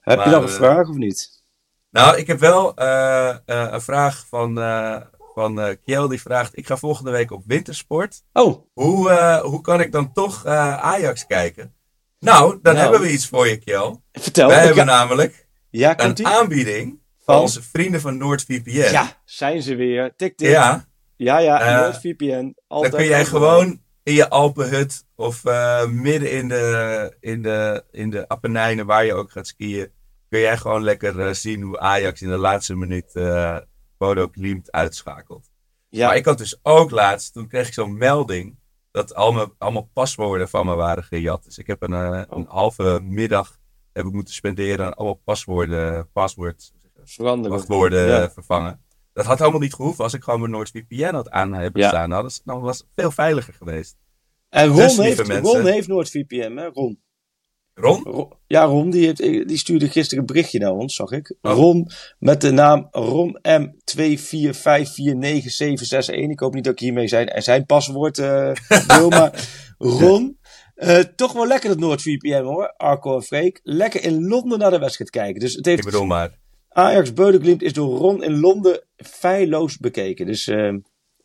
Heb Maar, je nog een eh, vraag of niet? Nou, ik heb wel eh, eh, een vraag van, eh van eh Kjell. Die vraagt, ik ga volgende week op wintersport. Oh, Hoe, eh, hoe kan ik dan toch eh, Ajax kijken? Nou, dan Nou. hebben we iets voor je, Kjell. vertel. Wij hebben ga- namelijk een ie? aanbieding van Van? onze vrienden van NoordVPN. Ja, zijn ze weer. Tik, tik. Ja, Ja, ja, NoordVPN. dan Altijd kun jij gewoon in je Alpenhut of eh, midden in de, in, de, in de Appenijnen waar je ook gaat skiën, kun jij gewoon lekker eh, zien hoe Ajax in de laatste minuut eh Bodo Klimt uitschakelt. Ja, Maar ik had dus ook laatst, toen kreeg ik zo'n melding dat al mijn, allemaal paswoorden van me waren gejat. Dus ik heb een, eh, een halve middag heb ik moeten spenderen aan allemaal paswoorden, veranderen. wachtwoorden Ja. vervangen. Dat had allemaal niet gehoeven als ik gewoon mijn NordVPN had aan hebben Ja. staan. Dan was, het veel veiliger geweest. En Ron, Dus, heeft. Ron heeft NoordVPN, hè? Ron. Ron? Ron- Ja, Ron, die, heeft, die stuurde gisteren een berichtje naar ons, zag ik. Oh. Ron met de naam Ron M2454961. Ik hoop niet dat ik hiermee zijn, en zijn paswoord eh [LAUGHS] deel, maar Ron... eh, toch wel lekker dat NoordVPN hoor, Arco en Freek. Lekker in Londen naar de wedstrijd kijken. Dus het heeft Ik bedoel maar. Ajax Beudenklimt is door Ron in Londen feilloos bekeken. Dus eh,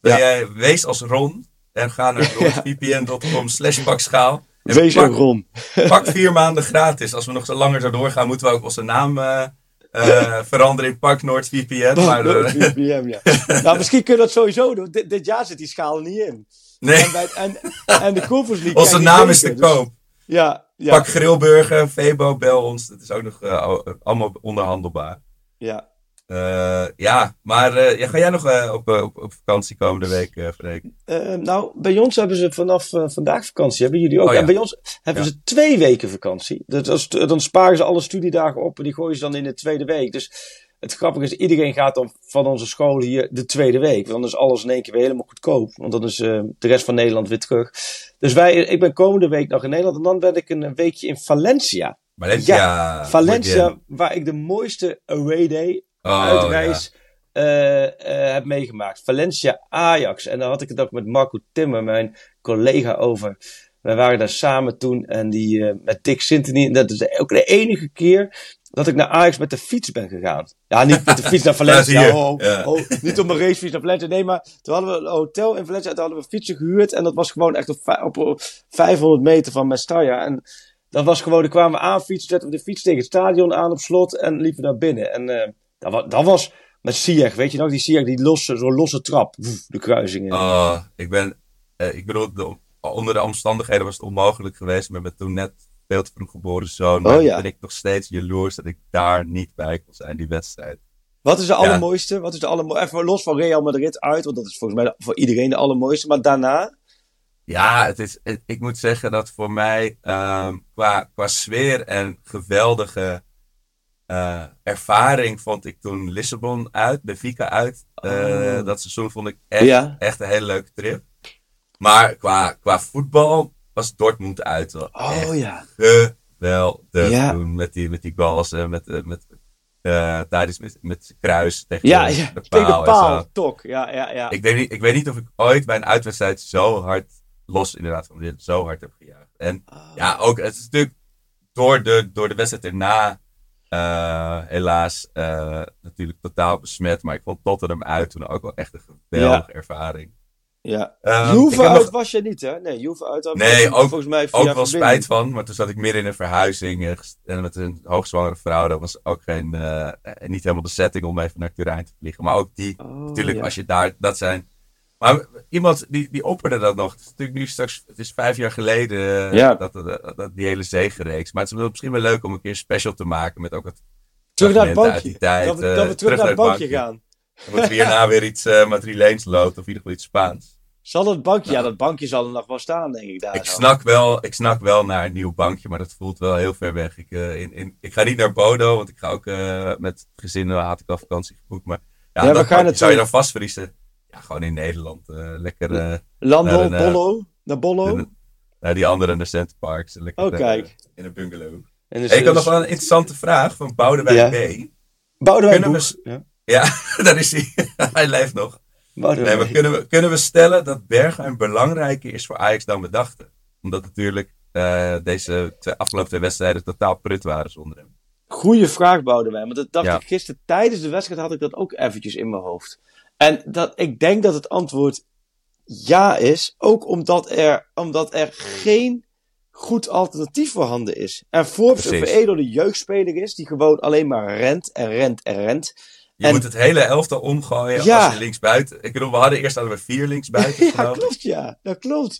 Ja. jij, wees als Ron en ga naar [LAUGHS] nordvpn.com slash pakschaal. En wees pak, ook Ron. pak vier maanden gratis. Als we nog zo langer zo doorgaan, moeten we ook onze naam eh, eh, [LAUGHS] veranderen in Pak NordVPN. Maar, eh, NoordVPN, ja. [LAUGHS] nou, misschien kun je dat sowieso doen. Dit, dit jaar zit die schaal niet in. nee, En, bij, en, en de Conference League. onze naam is te Dus- koop. Ja, ja, Pak Grillburger, Febo, bel ons. Dat is ook nog al- allemaal onderhandelbaar. Ja. Eh, ja, maar eh, ja, ga jij nog eh, op, op, op vakantie komende week, Freek? Nou, bij ons hebben ze vanaf vandaag vakantie. Hebben jullie ook? Oh, ja. En bij ons hebben Ja. ze twee weken vakantie. Dan sparen ze alle studiedagen op en die gooien ze dan in de tweede week. Dus het grappige is, iedereen gaat dan van onze school hier de tweede week. Want dan is alles in één keer weer helemaal goedkoop. Want dan is de rest van Nederland weer terug. Dus wij, ik ben komende week nog in Nederland. En dan ben ik een weekje in Valencia. Valencia. Valencia, waar ik de mooiste away day Oh, uitreis eh, eh, heb meegemaakt. Valencia Ajax. En daar had ik het ook met Marco Timmer, mijn collega, over. We waren daar samen toen en die eh, met Dick Sintony. En dat is ook de enige keer dat ik naar Ajax met de fiets ben gegaan. Ja, niet met de fiets naar [LAUGHS] Valencia. Ja, oh, Ja. oh, niet op een racefiets naar Valencia. Nee, maar toen hadden we een hotel in Valencia. Toen hadden we fietsen gehuurd. En dat was gewoon echt op, op 500 meter van Mestalla. En dat was gewoon, dan kwamen we aan fietsen, zetten we de fiets tegen het stadion aan op slot en liepen naar binnen. En eh, dat, was, dat was met Sieg, weet je nog, die Sieg, die losse, zo'n losse trap, woef, de kruisingen. Oh, ik ben, eh, ik bedoel, de- onder de omstandigheden was het onmogelijk geweest. Met mijn toen net veel te vroeg geboren zoon. Maar Oh, ja. ben ik nog steeds jaloers dat ik daar niet bij kon zijn, die wedstrijd. Wat is de allermooiste? Wat is de allermooiste? Even los van Real Madrid uit, want dat is volgens mij voor iedereen de allermooiste. Maar daarna, Ja, het is, het- ik moet zeggen dat voor mij ehm, qua, qua sfeer en geweldige eh, ervaring vond ik toen Lissabon uit, Benfica uit. Eh, Oh. Dat seizoen vond ik echt, Ja. echt een hele leuke trip. Maar qua, qua voetbal was Dortmund uit. wel echt oh ja. geweldig Ja. toen met die, met die goals en met, eh, met, eh tijdens met, met kruis tegen Ja, de, ja, de tegen paal. de en zo. paal, tok. Ja, ja, ja. Ik weet, niet, ik weet niet of ik ooit bij een uitwedstrijd zo hard, los inderdaad van dit, zo hard heb gejaagd. En Oh. ja, ook, het is natuurlijk door de, door de wedstrijd erna eh, helaas eh, natuurlijk totaal besmet. Maar ik vond Tottenham uit toen ook wel echt een geweldige ervaring. ja. Ik Juve heb uit nog- was je niet, hè? Nee, Juve uit had Nee, ook- volgens mij ook wel verbinding. spijt van, maar toen zat ik midden in een verhuizing eh, en met een hoogzwangere vrouw. Dat was ook geen, niet helemaal de setting om even naar Turijn te vliegen. Maar ook die, Oh, natuurlijk, ja. als je daar, dat zijn. Maar iemand die, die opperde dat nog. Het is natuurlijk nu straks, het is vijf jaar geleden eh, Ja. dat, dat, dat, die hele zegenreeks. Maar het is misschien wel leuk om een keer een special te maken met ook het Terug naar het bankje. tijd, dat, we, eh, dat we terug, naar het bankje, gaan. Dan moet er hierna [LAUGHS] weer iets uh, Madrileens loopt of in ieder geval iets Spaans. Zal het bankje? Ja, dat bankje zal er nog wel staan, denk ik. Daar Ik zo. snak, wel, ik snak wel naar een nieuw bankje, maar dat voelt wel heel ver weg. Ik, eh, in, in, ik ga niet naar Bodo, want ik ga ook eh, met het gezin, uh, had ik al vakantie geboekt. Maar ja, Ja, we dat gaan bankje zou je dan vastvriezen? Ja, gewoon in Nederland. eh, lekker eh, Lando, naar een, eh, Bollo, naar Bollo. naar- naar die andere naar Center Parks. Lekker, Oh, kijk. in een bungalow. En dus, Hey, ik had nog dus- wel een interessante vraag van Boudewijn Ja. B. Boudewijn kunnen we- Ja. Ja, [LAUGHS] daar is hij. [LAUGHS] hij leeft nog. Boudewijn Nee, maar B. kunnen we, kunnen we stellen dat Berghuis belangrijker is voor Ajax dan we dachten? Omdat natuurlijk eh, deze twee, afgelopen twee wedstrijden totaal prut waren zonder hem. Goeie vraag, Boudewijn. Want dat dacht Ja. ik gisteren tijdens de wedstrijd had ik dat ook eventjes in mijn hoofd. En dat, ik denk dat het antwoord ja is. Ook omdat er, omdat er geen goed alternatief voorhanden is. En Forbes een Precies. veredelde jeugdspeler is. Die gewoon alleen maar rent en rent en rent. Je En- moet het hele elftal omgooien Ja. als je linksbuiten... Ik bedoel, we hadden eerst hadden we vier linksbuiten. [LAUGHS] Ja, klopt ja. Dat klopt.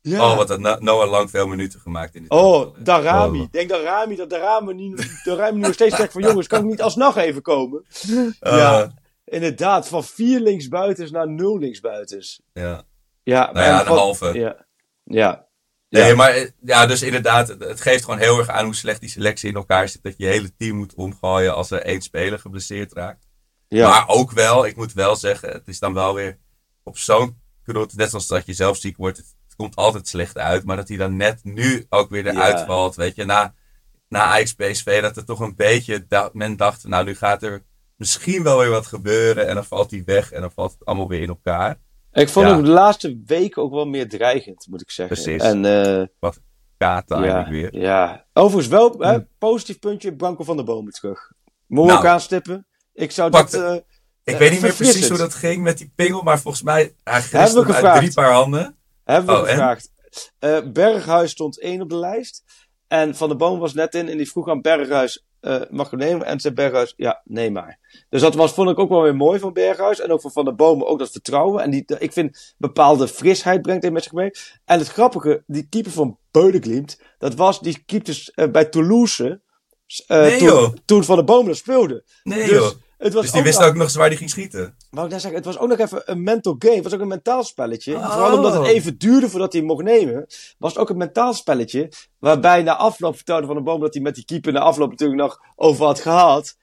Ja. Oh, wat had No- Noah Lang veel minuten gemaakt in dit Oh. Darami. Oh. Ik denk Darami dat Darami, Darami nu nog steeds zegt van jongens, kan ik niet alsnog even komen? Eh, ja, inderdaad. Van vier linksbuitens naar nul linksbuitens. ja. Ja, Nou ja, en een van- halve. Ja. Ja. Nee, Ja. maar ja, dus inderdaad, het- geeft gewoon heel erg aan hoe slecht die selectie in elkaar zit. Dat je je hele team moet omgooien als er één speler geblesseerd raakt. Ja. Maar ook wel, ik moet wel zeggen, het is dan wel weer op zo'n knot, net zoals dat je zelf ziek wordt, het, het komt altijd slecht uit. Maar dat hij dan net nu ook weer eruit Ja. valt, weet je, na, na Ajax PSV, dat er toch een beetje, dat men dacht, nou nu gaat er misschien wel weer wat gebeuren en dan valt hij weg en dan valt het allemaal weer in elkaar. Ik vond Ja. hem de laatste weken ook wel meer dreigend, moet ik zeggen. Precies. En eh, Kata ja, eigenlijk weer. ja. Overigens wel, hè, positief puntje, Branko van der Bomen terug. Moet Nou. ook aanstippen. Ik zou dat... eh, Ik Eh, weet niet meer precies verfrissend. hoe dat ging met die pingel, maar volgens mij, hij Hebben grist we hem uit gevraagd. drie paar handen. Hebben we Oh, gevraagd. Eh, Berghuis stond één op de lijst. En Van der Boom was net in en die vroeg aan Berghuis, eh, mag ik nemen? En zei Berghuis, ja, neem maar. Dus dat was, vond ik ook wel weer mooi van Berghuis. En ook van Van der Boom ook dat vertrouwen. En die, ik vind bepaalde frisheid brengt hij met zich mee. En het grappige, die keeper van Beudeglimt, dat was, die keepte eh, bij Toulouse. eh, Nee, toen, toen Van der Boom dat speelde. Nee Dus, joh. Het was Dus die wist nog- ook nog eens waar hij ging schieten. Wou ik net zeggen, het was ook nog even een mental game. Het was ook een mentaal spelletje. Oh. Vooral omdat het even duurde voordat hij hem mocht nemen. Was het ook een mentaal spelletje. Waarbij na afloop vertelde Van de Boom dat hij met die keeper na afloop natuurlijk nog over had gehad.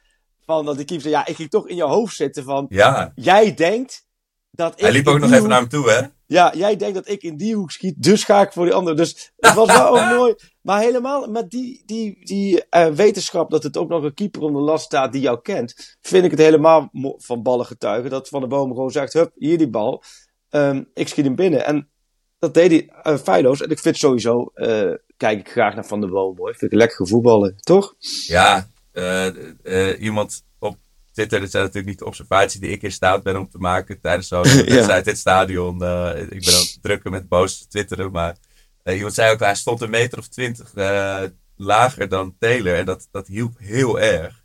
Van dat die keeper zei, ja, ik ging toch in je hoofd zitten van... Ja, Jij denkt dat ik... hij liep ook nog die even naar hem toe, hè? Ja, jij denkt dat ik in die hoek schiet, dus ga ik voor die andere. Dus het was wel [LAUGHS] ook mooi. Maar helemaal met die, die, die eh, wetenschap dat het ook nog een keeper onder last staat die jou kent, vind ik het helemaal van ballen getuigen. Dat Van de Boom gewoon zegt, hup, hier die bal. Ehm, ik schiet hem binnen. En dat deed hij eh, feilloos. En ik vind sowieso, eh, kijk ik graag naar Van de Boom hoor. Vind ik lekker voetballen, toch? Ja, iemand Twitter, zijn natuurlijk niet de observaties die ik in staat ben om te maken tijdens zo'n [LAUGHS] wedstrijd in het stadion. Eh, ik ben het drukken met boos te twitteren, maar eh, iemand zei ook, hij stond een meter of twintig eh, lager dan Taylor en dat, dat hielp heel erg.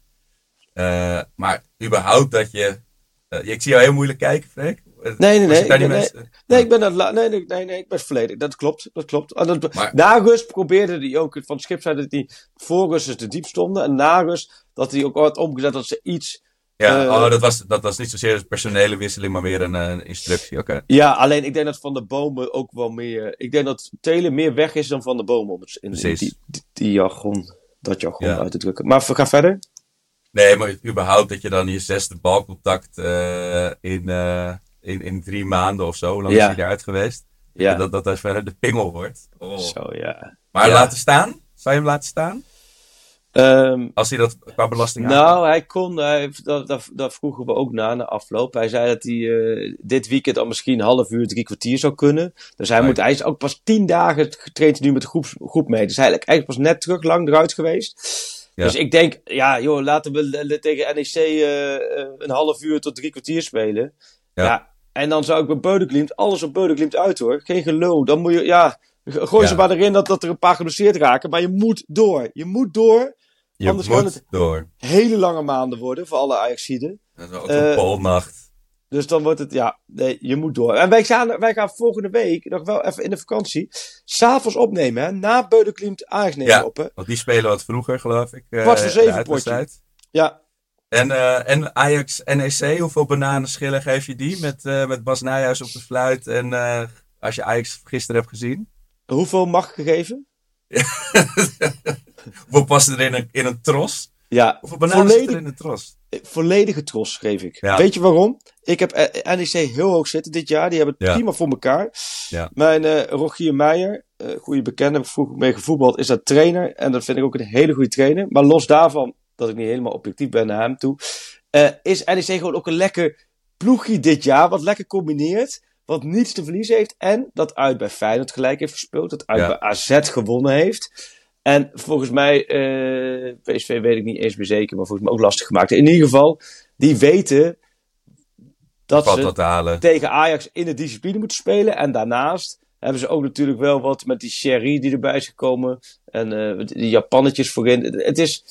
Maar überhaupt dat je, ik zie jou heel moeilijk kijken, Freek. Eh, Nee, nee, nee. ik ben- nee, nee, ik ben la- nee, nee, nee, nee, ik ben volledig. Dat klopt, dat klopt. En dat, Maar- na rust probeerde hij ook, van het schip zei dat hij voor rust dus te diep stonden. En na rust dat hij ook had omgezet dat ze iets... Ja, Eh, oh, dat, was, dat was niet zozeer een personele wisseling, maar meer een eh, instructie. Oké. Ja, alleen ik denk dat Van de Bomen ook wel meer... Ik denk dat Telen meer weg is dan Van de Bomen om het in, in die, die, die jargon, dat jargon Ja. uit te drukken. Maar we gaan verder. Nee, maar überhaupt dat je dan je zesde balcontact eh, in, in, in drie maanden of zo, hoe lang Ja. is hij eruit geweest? Ja. Dat, dat dat verder de pingel wordt. Oh. Zo, ja. Maar Ja. laten staan? Zou je hem laten staan? Ehm, Als hij dat qua belasting Nou, hij kon, hij, dat, dat, dat vroegen we ook na, na afloop. Hij zei dat hij eh, dit weekend al misschien een half uur, drie kwartier zou kunnen. Dus hij, moet, hij is ook pas tien dagen getraind nu met de groep, groep mee. Dus hij is eigenlijk pas net terug, lang eruit geweest. Ja. Dus ik denk, ja joh, laten we tegen NEC eh, eh, een half uur tot drie kwartier spelen. Ja. Ja. En dan zou ik bij Beudenklimt, alles op Beudenklimt uit hoor. Geen gelul. Dan moet je, ja, gooi ze maar erin dat, dat er een paar geblesseerd raken. Maar je moet door. Je moet door. Je anders moet kan het- door. Hele lange maanden worden voor alle Ajaxiden. Dat is ook Eh, een polnacht. Dus dan wordt het, ja, nee, je moet door. En wij gaan, wij gaan volgende week nog wel even in de vakantie. S'avonds opnemen, hè. Na Beudenklimt Ajax nemen Ja. op, hè. Want die spelen wat vroeger, geloof ik. eh, Kwart voor zeven uitwedstrijd. Ja. En, eh, en Ajax NEC, hoeveel bananenschillen geef je die? Met, eh, met Bas Nijhuis op de fluit. En eh, als je Ajax gisteren hebt gezien. Hoeveel mag gegeven? [LAUGHS] Hoeveel past er in een, in een tros? Ja, zit er volledig, in een tros? volledige tros geef ik. Ja. Weet je waarom? Ik heb eh, NEC heel hoog zitten dit jaar. Die hebben het Ja. prima voor elkaar. Ja. Mijn eh Rogier Meijer, eh goede bekende, vroeger mee gevoetbald, is dat trainer. En dat vind ik ook een hele goede trainer. Maar los daarvan, dat ik niet helemaal objectief ben naar hem toe, eh, is NEC gewoon ook een lekker ploegje dit jaar. Wat lekker combineert. Wat niets te verliezen heeft. En dat uit bij Feyenoord gelijk heeft gespeeld. Dat uit Ja. bij AZ gewonnen heeft. En volgens mij, eh, PSV weet ik niet eens meer zeker, maar volgens mij ook lastig gemaakt. In ieder geval, die weten dat ze dat tegen Ajax in de discipline moeten spelen. En daarnaast hebben ze ook natuurlijk wel wat met die Sherry die erbij is gekomen. En eh, die Japannetjes voorin. Het- is,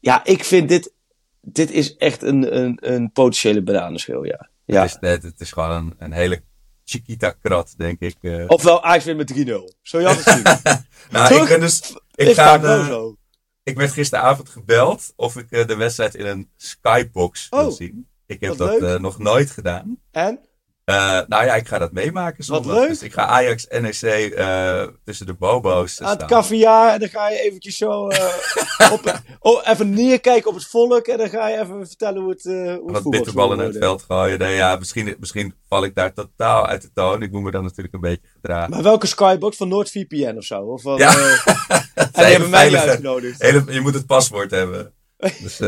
ja, ik vind dit, dit is echt een, een, een potentiële bananenschil, ja. Ja, Het, is, het, het is gewoon een, een hele Chiquita Krat, denk ik. eh. Ofwel Ajax wint met 3-0. Zo je altijd zien. nou, ik ben dus... Ik, ga, wel zo. ik werd gisteravond gebeld of ik eh, de wedstrijd in een skybox wil Oh, zien. Ik heb dat eh, nog nooit gedaan. En? Eh, nou ja, ik ga dat meemaken zondag. leuk. Dus ik ga Ajax NEC eh, tussen de bobo's Aan het caviar en dan ga je eventjes zo eh, [LAUGHS] op, oh, even neerkijken op het volk en dan ga je even vertellen hoe het, hoe het Wat bitterballen naar het veld gooien. Nee, ja, misschien, misschien val ik daar totaal uit de toon. Ik moet me dan natuurlijk een beetje gedragen. Maar welke skybox van NoordVPN of zo? Of van, Ja. [LAUGHS] en die hebben mij uitgenodigd. Hele, je moet het paswoord hebben. [LAUGHS] Dus,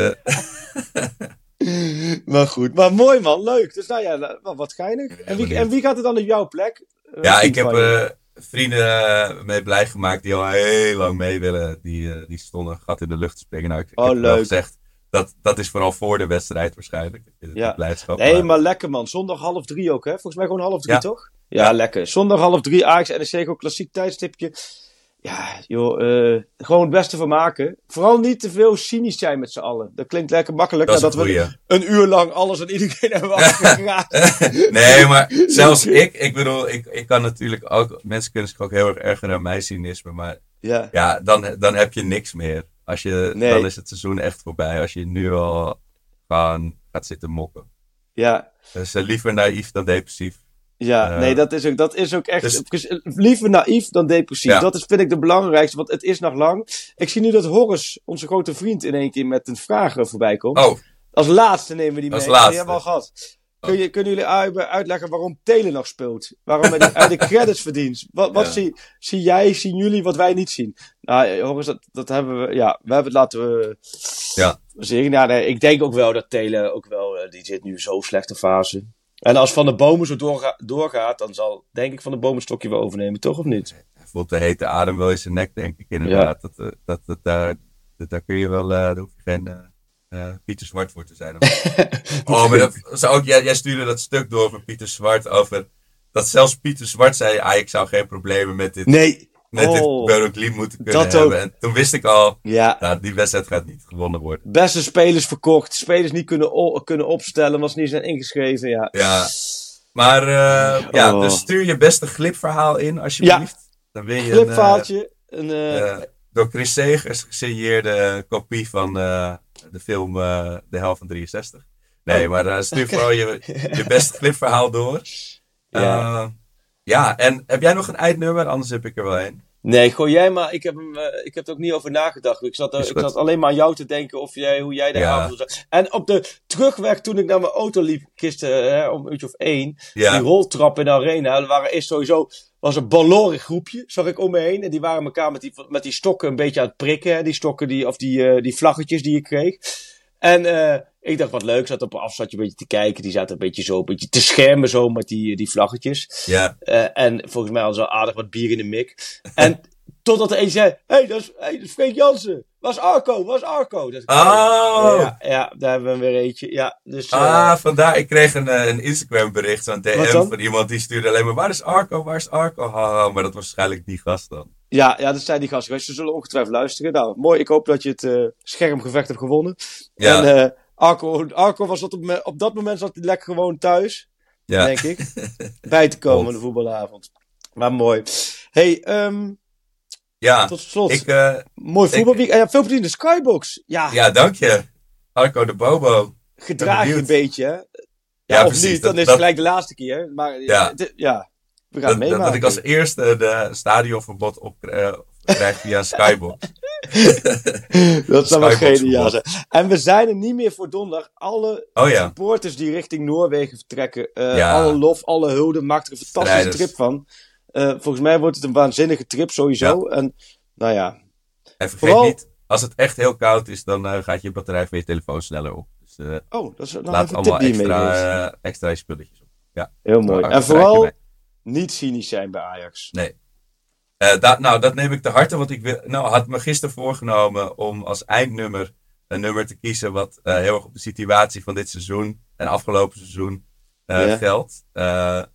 [LAUGHS] Maar goed, maar mooi man, leuk. Dus nou ja, wat- geinig. En wie, en wie gaat er dan op jouw plek? Eh, ja, ik heb eh, vrienden eh, mee blij gemaakt die al heel lang mee willen. Die, die stonden gat in de lucht te springen. Nou, ik, ik Oh, heb wel leuk. gezegd, dat, dat is vooral voor de wedstrijd waarschijnlijk. Ja. blijdschap. Nee, maar- maar lekker man. Zondag half drie ook, hè? Volgens mij gewoon half drie, Ja. toch? Ja, lekker. Zondag half drie, Ajax NEC, gewoon klassiek tijdstipje. Ja, joh, eh, gewoon het beste van maken. Vooral niet te veel cynisch zijn met z'n allen. Dat klinkt lekker makkelijk. Dat een we goeie. een uur lang alles en iedereen hebben [LAUGHS] afgepraat. [LAUGHS] Nee, maar zelfs ik, ik bedoel, ik, ik kan natuurlijk ook, mensen kunnen zich ook heel erg ergeren aan mijn cynisme, maar ja. ja, dan, dan heb je niks meer. Als je, Nee. Dan is het seizoen echt voorbij, als je nu al gewoon gaat zitten mokken. Ja, Dus eh, liever naïef dan depressief. Ja. Eh, nee, dat is ook, dat is ook echt. dus- liever naïef dan depressief. Ja. Dat is, vind ik de belangrijkste, want het is nog lang. Ik zie nu dat Horace, onze grote vriend, in één keer met een vraag eh, voorbij komt. Oh, Als laatste nemen we die Als mee. laatste. Die hebben we al gehad. Kun je, kunnen jullie uit- uitleggen waarom Telen nog speelt? Waarom hij de, credits verdient? Wat, wat Ja. zie, zie jij, zien jullie wat wij niet zien? Nou, jongens, dat, dat hebben we, ja, we hebben het laten uh, Ja. zeggen. Nou, nee, ik denk ook wel dat Telen ook wel, eh, die zit nu zo slechte fase. En als Van de Bomen zo doorga- doorgaat, dan zal, denk ik, Van de Bomen een stokje wel overnemen, toch of niet? hij voelt de hete adem wel in zijn nek, denk ik inderdaad. Dat, eh, dat, dat, daar, dat, daar kun je wel, eh, daar hoef je geen eh, Pieter Zwart voor te zijn. [LAUGHS] oh, maar dat, zou ook, jij, jij stuurde dat stuk door van Pieter Zwart over, dat zelfs Pieter Zwart zei, ah, ik zou geen problemen met dit, Nee. Met Oh. dit Berkeley moeten kunnen Dat ook. hebben. En toen wist ik al, Ja, nou, die wedstrijd gaat niet gewonnen worden. beste spelers verkocht, spelers niet kunnen, kunnen opstellen, was niet zijn ingeschreven, ja. Ja, maar eh, ja, Oh. dus stuur je beste glipverhaal in, alsjeblieft. Dan win je een, Glipverhaaltje. Een, eh, door Chris Segers gesigneerde kopie van de film De Hel van 63. Nee, Oh. maar stuur [LAUGHS] vooral je, je beste clipverhaal door. Ja. Ja. en heb jij nog een eindnummer? Anders heb ik er wel een. Nee, gooi jij maar. Ik heb, hem, eh, ik heb er ook niet over nagedacht. Ik zat, er- Is ik zat alleen maar aan jou te denken of jij, hoe jij de Ja. avond. En op de terugweg toen ik naar mijn auto liep, gisteren hè, om een uurtje of één. Ja. Die roltrap in de arena. Er waren eerst sowieso was een ballorig groepje, zag ik om me heen. En die waren elkaar met die, met die stokken een beetje aan het prikken. Hè, die stokken die, of die, eh, die vlaggetjes die ik kreeg. En eh, ik dacht wat leuk, zat op een afstandje een beetje te kijken. Die zaten een beetje zo, een beetje te schermen zo met die, die vlaggetjes. Ja, Eh, en volgens mij al zo aardig wat bier in de mik. [LAUGHS] En totdat er een zei: Hé, hey, dat, is, hey, dat is Freek Jansen. Was Arco, was Arco. Dat, Oh. Ja, ja, daar hebben we weer eentje. Ja, dus, eh, ah, vandaar. Ik kreeg een, eh, een Instagram bericht, zo'n Wat DM van iemand die stuurde alleen maar, waar is Arco, waar is Arco? Haha, maar dat was waarschijnlijk die gast dan. ja, ja, dat zijn die gasten. Ze zullen ongetwijfeld luisteren. Nou, mooi. Ik hoop dat je het eh, schermgevecht hebt gewonnen. Ja. En eh, Arco, Arco was op, op dat moment zat hij lekker gewoon thuis. Ja, denk ik. [LAUGHS] bij te komen de voetbalavond. Maar mooi. hey, ehm, ja. tot slot. Ik, eh, mooi voetbalweek. Ja, veel plezier in de Skybox. Ja, ja, dank je. Arco de Bobo. gedraag je een beetje. hè? Ja, Ja, of precies. niet, dan Dat- is het gelijk de laatste keer. Maar ja, Ja. we gaan dat, meemaken. dat ik als eerste de stadionverbod op, eh, krijg via Skybox. [LAUGHS] dat zou wel geniaal zijn. En we zijn er niet meer voor donderdag. Alle Oh ja. supporters die richting Noorwegen vertrekken. eh, Ja. Alle lof, alle hulde. Maakt er een fantastische trip van. Eh, volgens mij wordt het een waanzinnige trip sowieso. En nou ja, En vergeet Vooral- niet, als het echt heel koud is, dan eh, gaat je batterij van je telefoon sneller op. Dus oh, dat is nou laat even een tip allemaal extra, extra spulletjes op. Ja, Heel mooi. En vooral niet cynisch zijn bij Ajax. Nee. Eh, dat, nou, dat neem ik te harte, want ik wil, nou, had me gisteren voorgenomen om als eindnummer een nummer te kiezen wat eh, heel erg op de situatie van dit seizoen en afgelopen seizoen eh, Ja. geldt.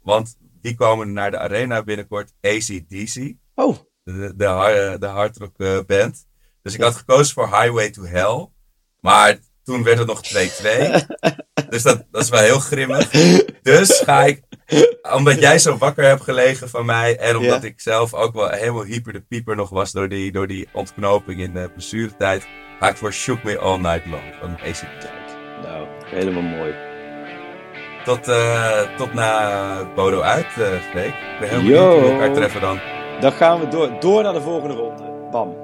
Want die komen naar de arena binnenkort, ACDC. Oh, de, de, de hardrock band. Dus ik had gekozen voor Highway to Hell. Maar Toen werd het nog 2-2. dus dat, dat is wel heel grimmig. Dus ga ik, omdat jij zo wakker hebt gelegen van mij. En omdat Ja. ik zelf ook wel helemaal hyper de pieper nog was door die, door die ontknoping in de blessuretijd. Ga ik voor Shook Me All Night Long van ACDC. Nou, helemaal mooi. Tot, eh, tot na Bodo uit, eh Freek. Ik ben heel benieuwd hoe we elkaar treffen dan. Dan gaan we door, door naar de volgende ronde. Bam.